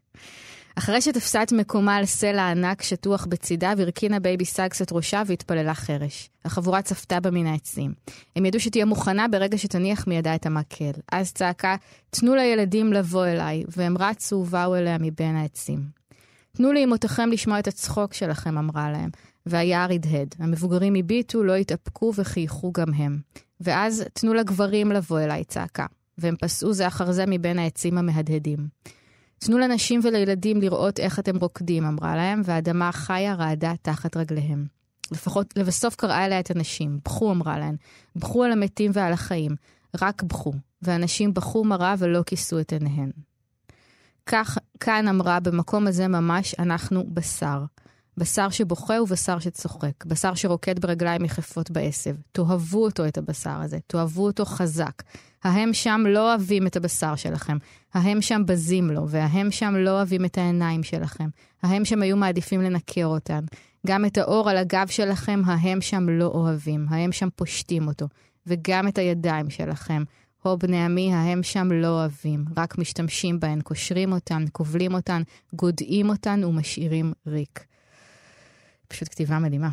Speaker 4: אחרי שתפסה את מקומה על סלע ענק שטוח בצידה, והרכינה בייבי סאגס את ראשה והתפללה חרש. החבורה צפתה בה מן העצים. הם ידעו שתהיה מוכנה ברגע שתניח מידה את המקל. אז צעקה, תנו לילדים לבוא אליי, והם רצו ובאו אליה מבין העצים. תנו לאמותיכם לשמוע את הצחוק שלכם, אמרה להם. והיער הדהד. המבוגרים הביטו, לא התאפקו וחייכו גם הם. ואז תנו לגברים לבוא אליי, צעקה. והם פסעו זה אחר זה מבין העצים המהדהדים. תנו לנשים ולילדים לראות איך אתם רוקדים, אמרה להם, והאדמה חיה רעדה תחת רגליהם. לפחות, לבסוף קראה אליה את הנשים. בכו, אמרה להן. בכו על המתים ועל החיים. רק בכו. והנשים בכו מרה ולא כיסו את עיניהן. כך, כאן אמרה, במקום הזה ממש אנחנו בשר. בשר שבוכה ובשר שצוחק, בשר שרוקד ברגליים יחפות בעשב. תאהבו אותו, את הבשר הזה, תאהבו אותו חזק. ההם שם לא אוהבים את הבשר שלכם, ההם שם בזים לו, וההם שם לא אוהבים את העיניים שלכם. ההם שם היו מעדיפים לנקר אותן. גם את האור על הגב שלכם, ההם שם לא אוהבים, ההם שם פושטים אותו. וגם את הידיים שלכם. הו בני עמי, ההם שם לא אוהבים, רק משתמשים בהן, קושרים אותן, כובלים אותן, גודעים אותן ומשאירים ריק. פשוט כתיבה מדהימה.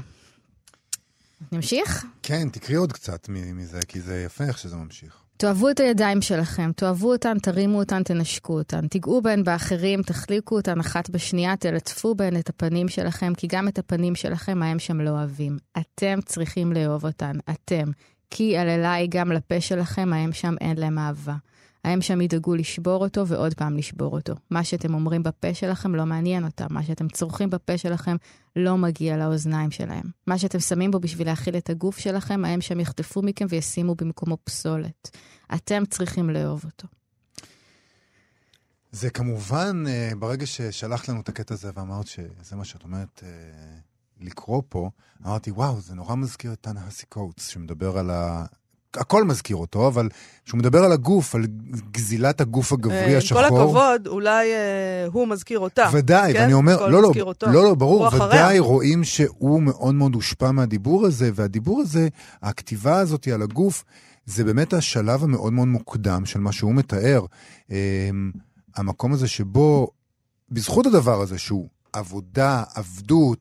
Speaker 4: נמשיך?
Speaker 1: כן, תקריא עוד קצת מזה, כי זה יפה איך שזה ממשיך.
Speaker 4: תאהבו את הידיים שלכם, תאהבו אותן, תרימו אותן, תנשקו אותן. תיגעו בהן באחרים, תחליקו אותן אחת בשנייה, תלטפו בהן את הפנים שלכם, כי גם את הפנים שלכם ההם שם לא אוהבים. אתם צריכים לאהוב אותן, אתם. כי על אליי גם לפה שלכם, ההם שם אין להם אהבה. ההם שם ידאגו לשבור אותו ועוד פעם לשבור אותו. מה שאתם אומרים בפה שלכם לא מעניין אותם. מה שאתם צורכים בפה שלכם לא מגיע לאוזניים שלהם. מה שאתם שמים בו בשביל להאכיל את הגוף שלכם, ההם שם יחטפו מכם וישימו במקומו פסולת. אתם צריכים לאהוב אותו.
Speaker 1: זה כמובן, אה, ברגע ששלחת לנו את הקטע הזה ואמרת שזה מה שאת אומרת אה, לקרוא פה, אמרתי, וואו, זה נורא מזכיר את טאנה-האסי קוטס, שמדבר על ה... הכל מזכיר אותו, אבל כשהוא מדבר על הגוף, על גזילת הגוף הגברי השחור...
Speaker 2: עם כל הכבוד, אולי אה, הוא מזכיר אותה.
Speaker 1: ודאי, כן? ואני אומר, לא, לא, לא, לא, ברור, ודאי רואים שהוא מאוד מאוד הושפע מהדיבור הזה, והדיבור הזה, הכתיבה הזאת על הגוף, זה באמת השלב המאוד מאוד מוקדם של מה שהוא מתאר. אה, המקום הזה שבו, בזכות הדבר הזה, שהוא עבודה, עבדות,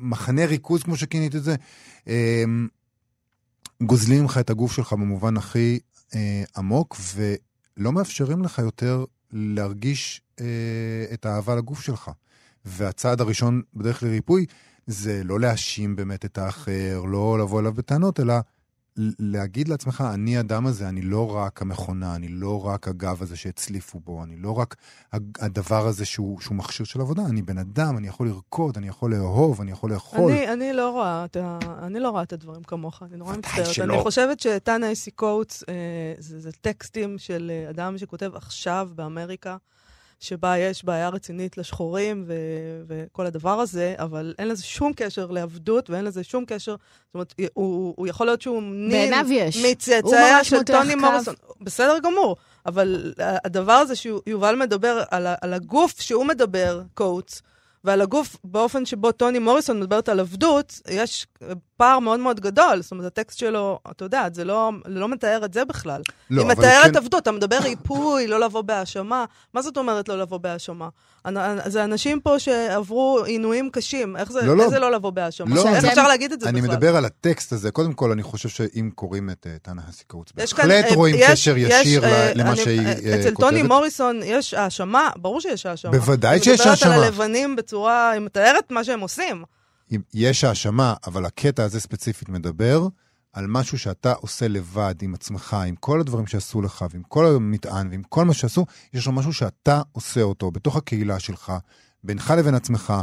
Speaker 1: מחנה ריכוז, כמו שכינית את זה, אה, גוזלים לך את הגוף שלך במובן הכי אה, עמוק, ולא מאפשרים לך יותר להרגיש אה, את האהבה לגוף שלך. והצעד הראשון בדרך לריפוי זה לא להאשים באמת את האחר, לא לבוא אליו בטענות, אלא להגיד לעצמך, אני האדם הזה, אני לא רק המכונה, אני לא רק הגב הזה שהצליפו בו, אני לא רק הדבר הזה שהוא, שהוא מכשיר של עבודה, אני בן אדם, אני יכול לרקוד, אני יכול לאהוב, אני יכול לאכול.
Speaker 2: אני, אני, לא, רואה את אני לא רואה את הדברים כמוך, אני נורא מצטערת. אני חושבת שטאנה אייסי קוטס אה, זה, זה טקסטים של אה, אדם שכותב עכשיו באמריקה. שבה יש בעיה רצינית לשחורים ו- וכל הדבר הזה, אבל אין לזה שום קשר לעבדות ואין לזה שום קשר, זאת אומרת, הוא, הוא יכול להיות שהוא
Speaker 4: נין
Speaker 2: מצאצאיה של טוני מוריסון. בסדר גמור, אבל הדבר הזה שיובל מדבר על, על הגוף שהוא מדבר, קוטס, ועל הגוף, באופן שבו טוני מוריסון מדברת על עבדות, יש פער מאוד מאוד גדול. זאת אומרת, הטקסט שלו, אתה יודע, זה לא, לא מתאר את זה בכלל. לא, היא מתארת כן... עבדות, אתה מדבר ריפוי, לא לבוא בהאשמה. מה זאת אומרת לא לבוא בהאשמה? זה אנשים פה שעברו עינויים קשים, איך זה לא, לא. איזה לא לבוא בהאשמה? לא, איך אפשר להגיד את זה
Speaker 1: אני בכלל? אני מדבר על הטקסט הזה. קודם כל, אני חושב שאם קוראים את טאנה הסיקרוץ, בהחלט רואים יש, קשר ישיר יש, למה אני, שהיא כותבת.
Speaker 2: אצל טוני מוריסון יש האשמה, ברור שיש האשמה.
Speaker 1: בוודאי שיש האשמה. היא
Speaker 2: מדברת על הלבנים בצורה, היא מתארת מה שהם עושים.
Speaker 1: יש האשמה, אבל הקטע הזה ספציפית מדבר על משהו שאתה עושה לבד עם עצמך, עם כל הדברים שעשו לך, ועם כל המטען, ועם כל מה שעשו, יש לו משהו שאתה עושה אותו בתוך הקהילה שלך, בינך לבין עצמך.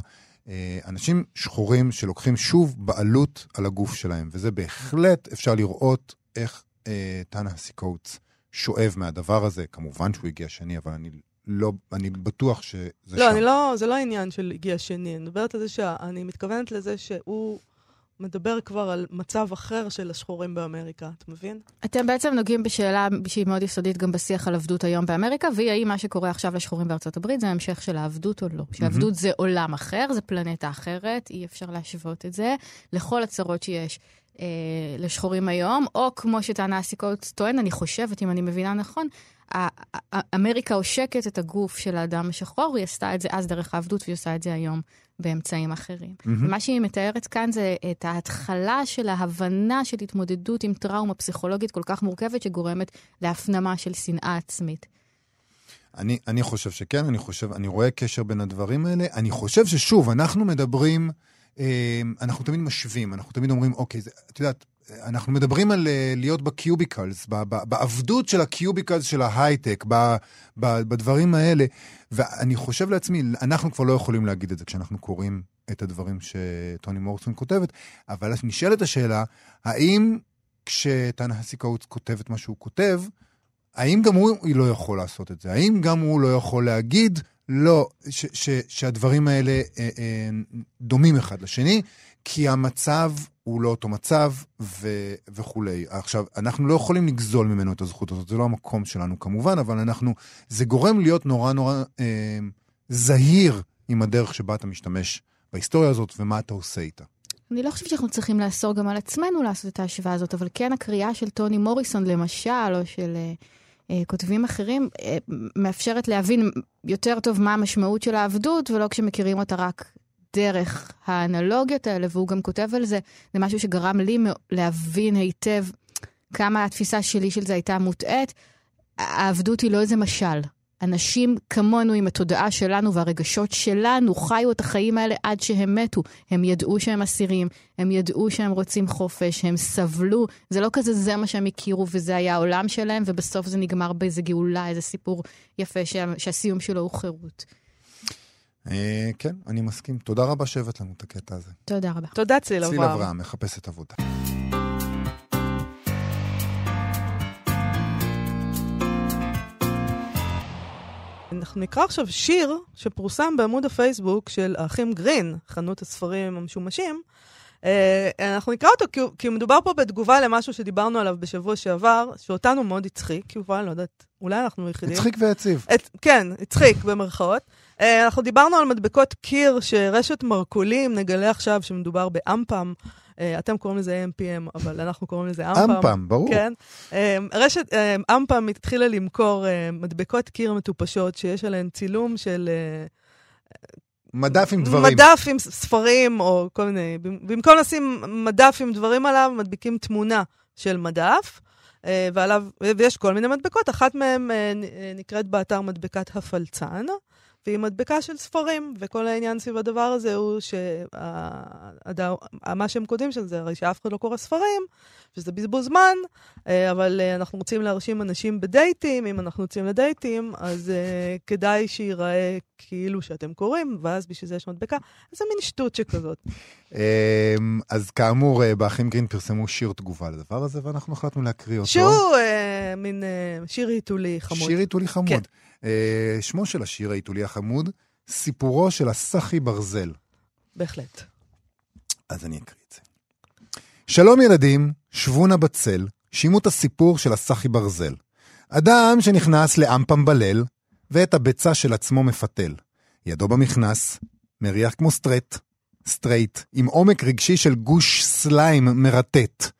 Speaker 1: אה, אנשים שחורים שלוקחים שוב בעלות על הגוף שלהם, וזה בהחלט אפשר לראות איך אה, טאנה הסיקוטס שואב מהדבר הזה. כמובן שהוא הגיע שני, אבל אני לא, אני בטוח שזה
Speaker 2: לא, שם. לא, לא, זה לא העניין של הגיע שני. אני מדברת על זה שאני מתכוונת לזה שהוא מדבר כבר על מצב אחר של השחורים באמריקה, אתה מבין?
Speaker 4: אתם בעצם נוגעים בשאלה שהיא מאוד יסודית גם בשיח על עבדות היום באמריקה, והיא האם מה שקורה עכשיו לשחורים בארצות הברית זה המשך של העבדות או לא. שעבדות mm-hmm. זה עולם אחר, זה פלנטה אחרת, אי אפשר להשוות את זה לכל הצרות שיש. אה, לשחורים היום, או כמו שטענה הסיקוט טוען, אני חושבת, אם אני מבינה נכון, אמריקה עושקת את הגוף של האדם השחור, היא עשתה את זה אז דרך העבדות, והיא עושה את זה היום באמצעים אחרים. Mm-hmm. ומה שהיא מתארת כאן זה את ההתחלה של ההבנה של התמודדות עם טראומה פסיכולוגית כל כך מורכבת, שגורמת להפנמה של שנאה עצמית.
Speaker 1: אני, אני חושב שכן, אני חושב, אני רואה קשר בין הדברים האלה. אני חושב ששוב, אנחנו מדברים, אה, אנחנו תמיד משווים, אנחנו תמיד אומרים, אוקיי, זה, את יודעת, אנחנו מדברים על אה, להיות בקיוביקלס, בעבדות של הקיוביקלס של ההייטק, בדברים האלה, ואני חושב לעצמי, אנחנו כבר לא יכולים להגיד את זה כשאנחנו קוראים את הדברים שטוני מורסון כותבת, אבל נשאלת השאלה, האם כשטאנה הסיקאוץ כותב את מה שהוא כותב, האם גם הוא לא יכול לעשות את זה? האם גם הוא לא יכול להגיד, לא, ש, ש, שהדברים האלה אה, אה, דומים אחד לשני, כי המצב הוא לא אותו מצב ו, וכולי. עכשיו, אנחנו לא יכולים לגזול ממנו את הזכות הזאת, זה לא המקום שלנו כמובן, אבל אנחנו, זה גורם להיות נורא נורא אה, זהיר עם הדרך שבה אתה משתמש בהיסטוריה הזאת ומה אתה עושה איתה.
Speaker 4: אני לא חושבת שאנחנו צריכים לאסור גם על עצמנו לעשות את ההשוואה הזאת, אבל כן הקריאה של טוני מוריסון למשל, או של... אה... אה, כותבים אחרים, אה, מאפשרת להבין יותר טוב מה המשמעות של העבדות, ולא כשמכירים אותה רק דרך האנלוגיות האלה, והוא גם כותב על זה, זה משהו שגרם לי להבין היטב כמה התפיסה שלי של זה הייתה מוטעית. העבדות היא לא איזה משל. אנשים כמונו עם התודעה שלנו והרגשות שלנו חיו את החיים האלה עד שהם מתו. הם ידעו שהם אסירים, הם ידעו שהם רוצים חופש, הם סבלו. זה לא כזה זה מה שהם הכירו וזה היה העולם שלהם, ובסוף זה נגמר באיזה גאולה, איזה סיפור יפה שה, שהסיום שלו הוא חירות.
Speaker 1: אה, כן, אני מסכים. תודה רבה שהבאת לנו את הקטע הזה.
Speaker 4: תודה רבה.
Speaker 2: תודה ציל אברהם.
Speaker 1: ציל אברהם, מחפשת עבודה.
Speaker 2: אנחנו נקרא עכשיו שיר שפורסם בעמוד הפייסבוק של האחים גרין, חנות הספרים המשומשים. אה, אנחנו נקרא אותו כי, כי מדובר פה בתגובה למשהו שדיברנו עליו בשבוע שעבר, שאותנו מאוד הצחיק, יובל, לא יודעת, אולי אנחנו יחידים.
Speaker 1: הצחיק ויציב.
Speaker 2: את, כן, הצחיק במרכאות. אה, אנחנו דיברנו על מדבקות קיר שרשת מרכולים, נגלה עכשיו שמדובר באמפם. אה, אתם קוראים לזה AMPM, אבל אנחנו קוראים לזה אמפם.
Speaker 1: אמפם, ברור.
Speaker 2: כן. רשת אמפם התחילה למכור מדבקות קיר מטופשות שיש עליהן צילום של...
Speaker 1: מדף עם דברים.
Speaker 2: מדף עם ספרים, או כל מיני... במקום לשים מדף עם דברים עליו, מדביקים תמונה של מדף. ועליו, ויש כל מיני מדבקות, אחת מהן נקראת באתר מדבקת הפלצן. והיא מדבקה של ספרים, וכל העניין סביב הדבר הזה הוא שמה שהם כותבים של זה, הרי שאף אחד לא קורא ספרים, שזה בזבוז זמן, אה, אבל אה, אנחנו רוצים להרשים אנשים בדייטים, אם אנחנו יוצאים לדייטים, אז uh, כדאי שייראה כאילו שאתם קוראים, ואז בשביל זה יש מדבקה. זה מין שטות שכזאת.
Speaker 1: אז כאמור, באחים גרין פרסמו שיר תגובה לדבר הזה, ואנחנו החלטנו להקריא אותו.
Speaker 2: שהוא מין שיר היתולי חמוד.
Speaker 1: שיר היתולי חמוד. כן. אה, שמו של השיר ההיתולי החמוד, סיפורו של הסחי ברזל.
Speaker 2: בהחלט.
Speaker 1: אז אני אקריא את זה. שלום ילדים, שבו נא בצל, שימו את הסיפור של הסחי ברזל. אדם שנכנס ל AM:PM בליל, ואת הביצה של עצמו מפתל. ידו במכנס, מריח כמו straight, straight, עם עומק רגשי של גוש slime מרטט.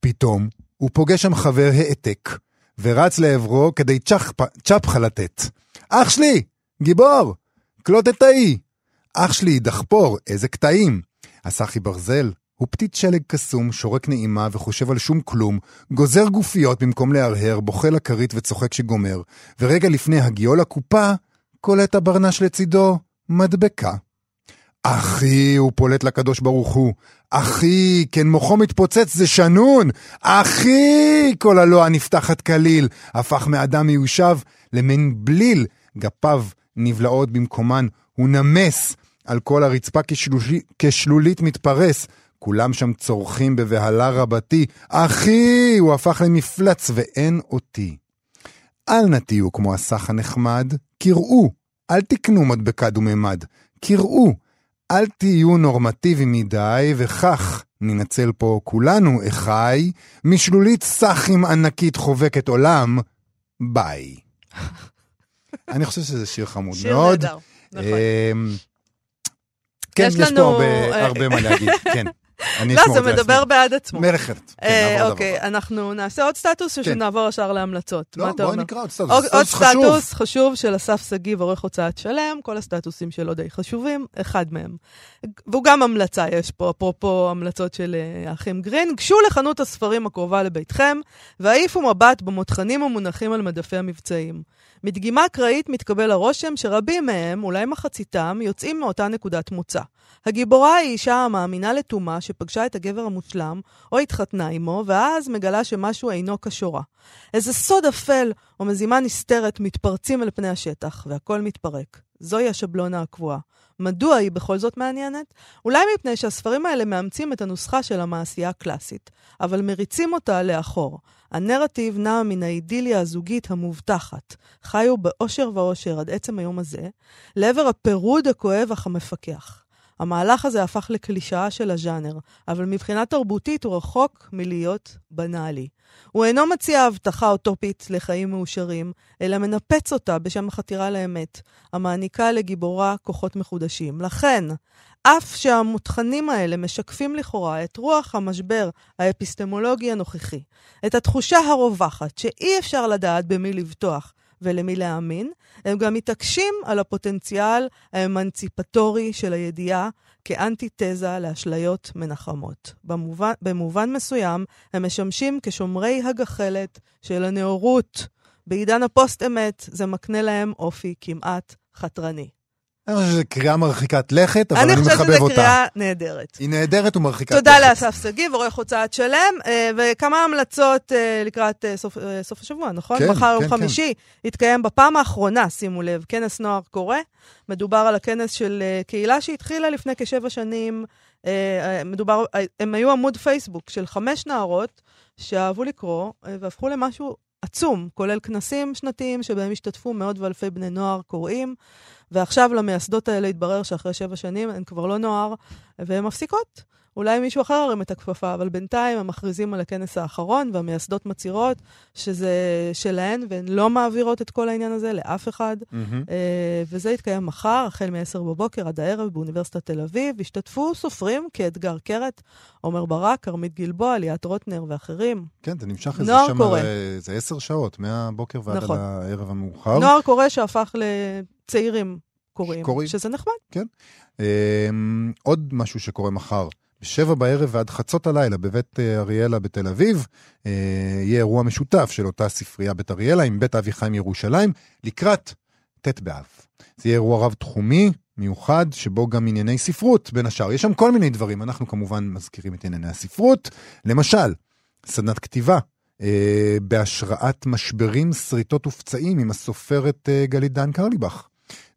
Speaker 1: פתאום הוא פוגש שם חבר העתק, ורץ לעברו כדי צ'פחה לתת. אח שלי, גיבור, קלוט את האי. אח שלי, דחפור, איזה קטעים. הסחי ברזל הוא פתית שלג קסום, שורק נעימה וחושב על שום כלום, גוזר גופיות במקום להרהר, בוכה לכרית וצוחק שגומר, ורגע לפני הגיעו לקופה, קולט הברנש לצידו מדבקה. אחי, הוא פולט לקדוש ברוך הוא. אחי, כן מוחו מתפוצץ, זה שנון. אחי, כל הלוע נפתחת כליל. הפך מאדם מיושב למין בליל. גפיו נבלעות במקומן. הוא נמס על כל הרצפה כשלולי, כשלולית מתפרס. כולם שם צורכים בבהלה רבתי. אחי, הוא הפך למפלץ ואין אותי. אל נא תהיו כמו הסך הנחמד, קראו, אל תקנו מדבקה דוממד. קראו, אל תהיו נורמטיביים מדי, וכך ננצל פה כולנו, אחי, משלולית סאחים ענקית חובקת עולם, ביי. [LAUGHS] אני חושב שזה שיר חמוד
Speaker 2: שיר
Speaker 1: מאוד.
Speaker 2: נהדר, נכון.
Speaker 1: אמ, כן, יש, יש פה הרבה,
Speaker 2: אה,
Speaker 1: הרבה מה להגיד, [LAUGHS] כן.
Speaker 2: לא, זה. מדבר בעד עצמו.
Speaker 1: מלך ארץ. כן,
Speaker 2: אה, אוקיי, אנחנו נעשה עוד סטטוס או
Speaker 1: כן.
Speaker 2: שנעבור ישר להמלצות?
Speaker 1: לא,
Speaker 2: אומר?
Speaker 1: נקרא עוד סטטוס.
Speaker 2: עוד, עוד
Speaker 1: סטטוס חשוב.
Speaker 2: סטטוס חשוב של אסף שגיב, עורך הוצאת שלם, כל הסטטוסים שלו די חשובים, אחד מהם. והוא גם המלצה, יש פה, אפרופו המלצות של אה, האחים גרין. גשו לחנות הספרים הקרובה לביתכם, והעיפו מבט במותחנים המונחים על מדפי המבצעים. מדגימה אקראית מתקבל הרושם שרבים מהם, אולי מחציתם, יוצאים מאותה נקודת מוצא. הגיבורה היא אישה המאמינה לתומה שפגשה את הגבר המושלם, או התחתנה עמו, ואז מגלה שמשהו אינו כשורה. איזה סוד אפל או מזימה נסתרת מתפרצים אל פני השטח, והכל מתפרק. זוהי השבלונה הקבועה. מדוע היא בכל זאת מעניינת? אולי מפני שהספרים האלה מאמצים את הנוסחה של המעשייה הקלאסית, אבל מריצים אותה לאחור. הנרטיב נע מן האידיליה הזוגית המובטחת, חיו באושר ואושר עד עצם היום הזה, לעבר הפירוד הכואב אך המפקח. המהלך הזה הפך לקלישאה של הז'אנר, אבל מבחינה תרבותית הוא רחוק מלהיות בנאלי. הוא אינו מציע הבטחה אוטופית לחיים מאושרים, אלא מנפץ אותה בשם החתירה לאמת, המעניקה לגיבורה כוחות מחודשים. לכן, אף שהמותחנים האלה משקפים לכאורה את רוח המשבר האפיסטמולוגי הנוכחי, את התחושה הרווחת שאי אפשר לדעת במי לבטוח ולמי להאמין, הם גם מתעקשים על הפוטנציאל האמנציפטורי של הידיעה כאנטיתזה לאשליות מנחמות. במובן, במובן מסוים, הם משמשים כשומרי הגחלת של הנאורות. בעידן הפוסט-אמת זה מקנה להם אופי כמעט חתרני.
Speaker 1: אני חושב שזו קריאה מרחיקת לכת, אבל
Speaker 2: אני
Speaker 1: אני
Speaker 2: חושבת
Speaker 1: מחבב
Speaker 2: שזו
Speaker 1: אותה.
Speaker 2: קריאה נהדרת.
Speaker 1: היא נהדרת ומרחיקת
Speaker 2: תודה
Speaker 1: לכת.
Speaker 2: לאסף שגיב, עורך הוצאת שלם, אה, וכמה המלצות אה, לקראת אה, סוף, סוף השבוע, נכון?
Speaker 1: כן,
Speaker 2: מחר יום
Speaker 1: כן,
Speaker 2: חמישי יתקיים בפעם האחרונה, שימו לב, כנס נוער קורא. מדובר על הכנס של קהילה שהתחילה לפני כשבע שנים. מדובר, הם היו עמוד פייסבוק של חמש נערות שאהבו לקרוא והפכו למשהו עצום, כולל כנסים שנתיים שבהם השתתפו מאות ואלפי בני נוער קוראים. ועכשיו למייסדות האלה התברר שאחרי שבע שנים הן כבר לא נוער, והן מפסיקות. אולי מישהו אחר הרים את הכפפה, אבל בינתיים הם מכריזים על הכנס האחרון, והמייסדות מצהירות שזה שלהן, והן לא מעבירות את כל העניין הזה לאף אחד. אה, וזה יתקיים מחר, החל מ-10 בבוקר עד הערב באוניברסיטת תל אביב. השתתפו סופרים כאתגר קרת, עומר ברק, כרמית גלבוע, ליאת רוטנר ואחרים.
Speaker 1: כן, זה נמשך איזה שם,
Speaker 2: קורא.
Speaker 1: הרי זה עשר שעות, מהבוקר ועד
Speaker 2: נכון.
Speaker 1: הערב המאוחר.
Speaker 2: נוער קורא שהפך לצעירים קוראים,
Speaker 1: קוראים.
Speaker 2: שזה נחמד.
Speaker 1: אמ, עוד משהו שקורה מחר. בשבע בערב ועד חצות הלילה בבית אה, אריאלה בתל אביב, אה, יהיה אירוע משותף של אותה ספרייה בית אריאלה עם בית אבי חיים ירושלים, לקראת ט' באב. זה יהיה אירוע רב-תחומי, מיוחד, שבו גם ענייני ספרות, בין השאר. יש שם כל מיני דברים, אנחנו כמובן מזכירים את ענייני הספרות. למשל, סדנת כתיבה, אה, בהשראת משברים, שריטות ופצעים עם הסופרת אה, גלית דן קרליבך.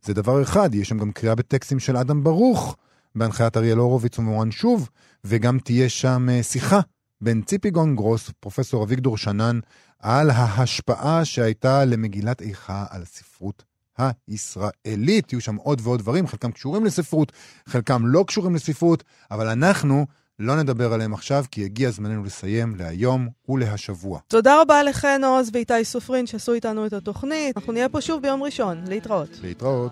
Speaker 1: זה דבר אחד, יש שם גם קריאה בטקסטים של אדם ברוך, בהנחיית אריאל הורוביץ ומורן שוב, וגם תהיה שם אה, שיחה בין ציפי גון גרוס ופרופסור אביגדור שנן על ההשפעה שהייתה למגילת איכה על הספרות הישראלית. יהיו שם עוד ועוד דברים, חלקם קשורים לספרות, חלקם לא קשורים לספרות, אבל אנחנו לא נדבר עליהם עכשיו, כי הגיע זמננו לסיים להיום ולהשבוע.
Speaker 2: תודה רבה לחן עוז ואיתי סופרין שעשו איתנו את התוכנית. אנחנו נהיה פה שוב ביום ראשון. להתראות.
Speaker 1: להתראות.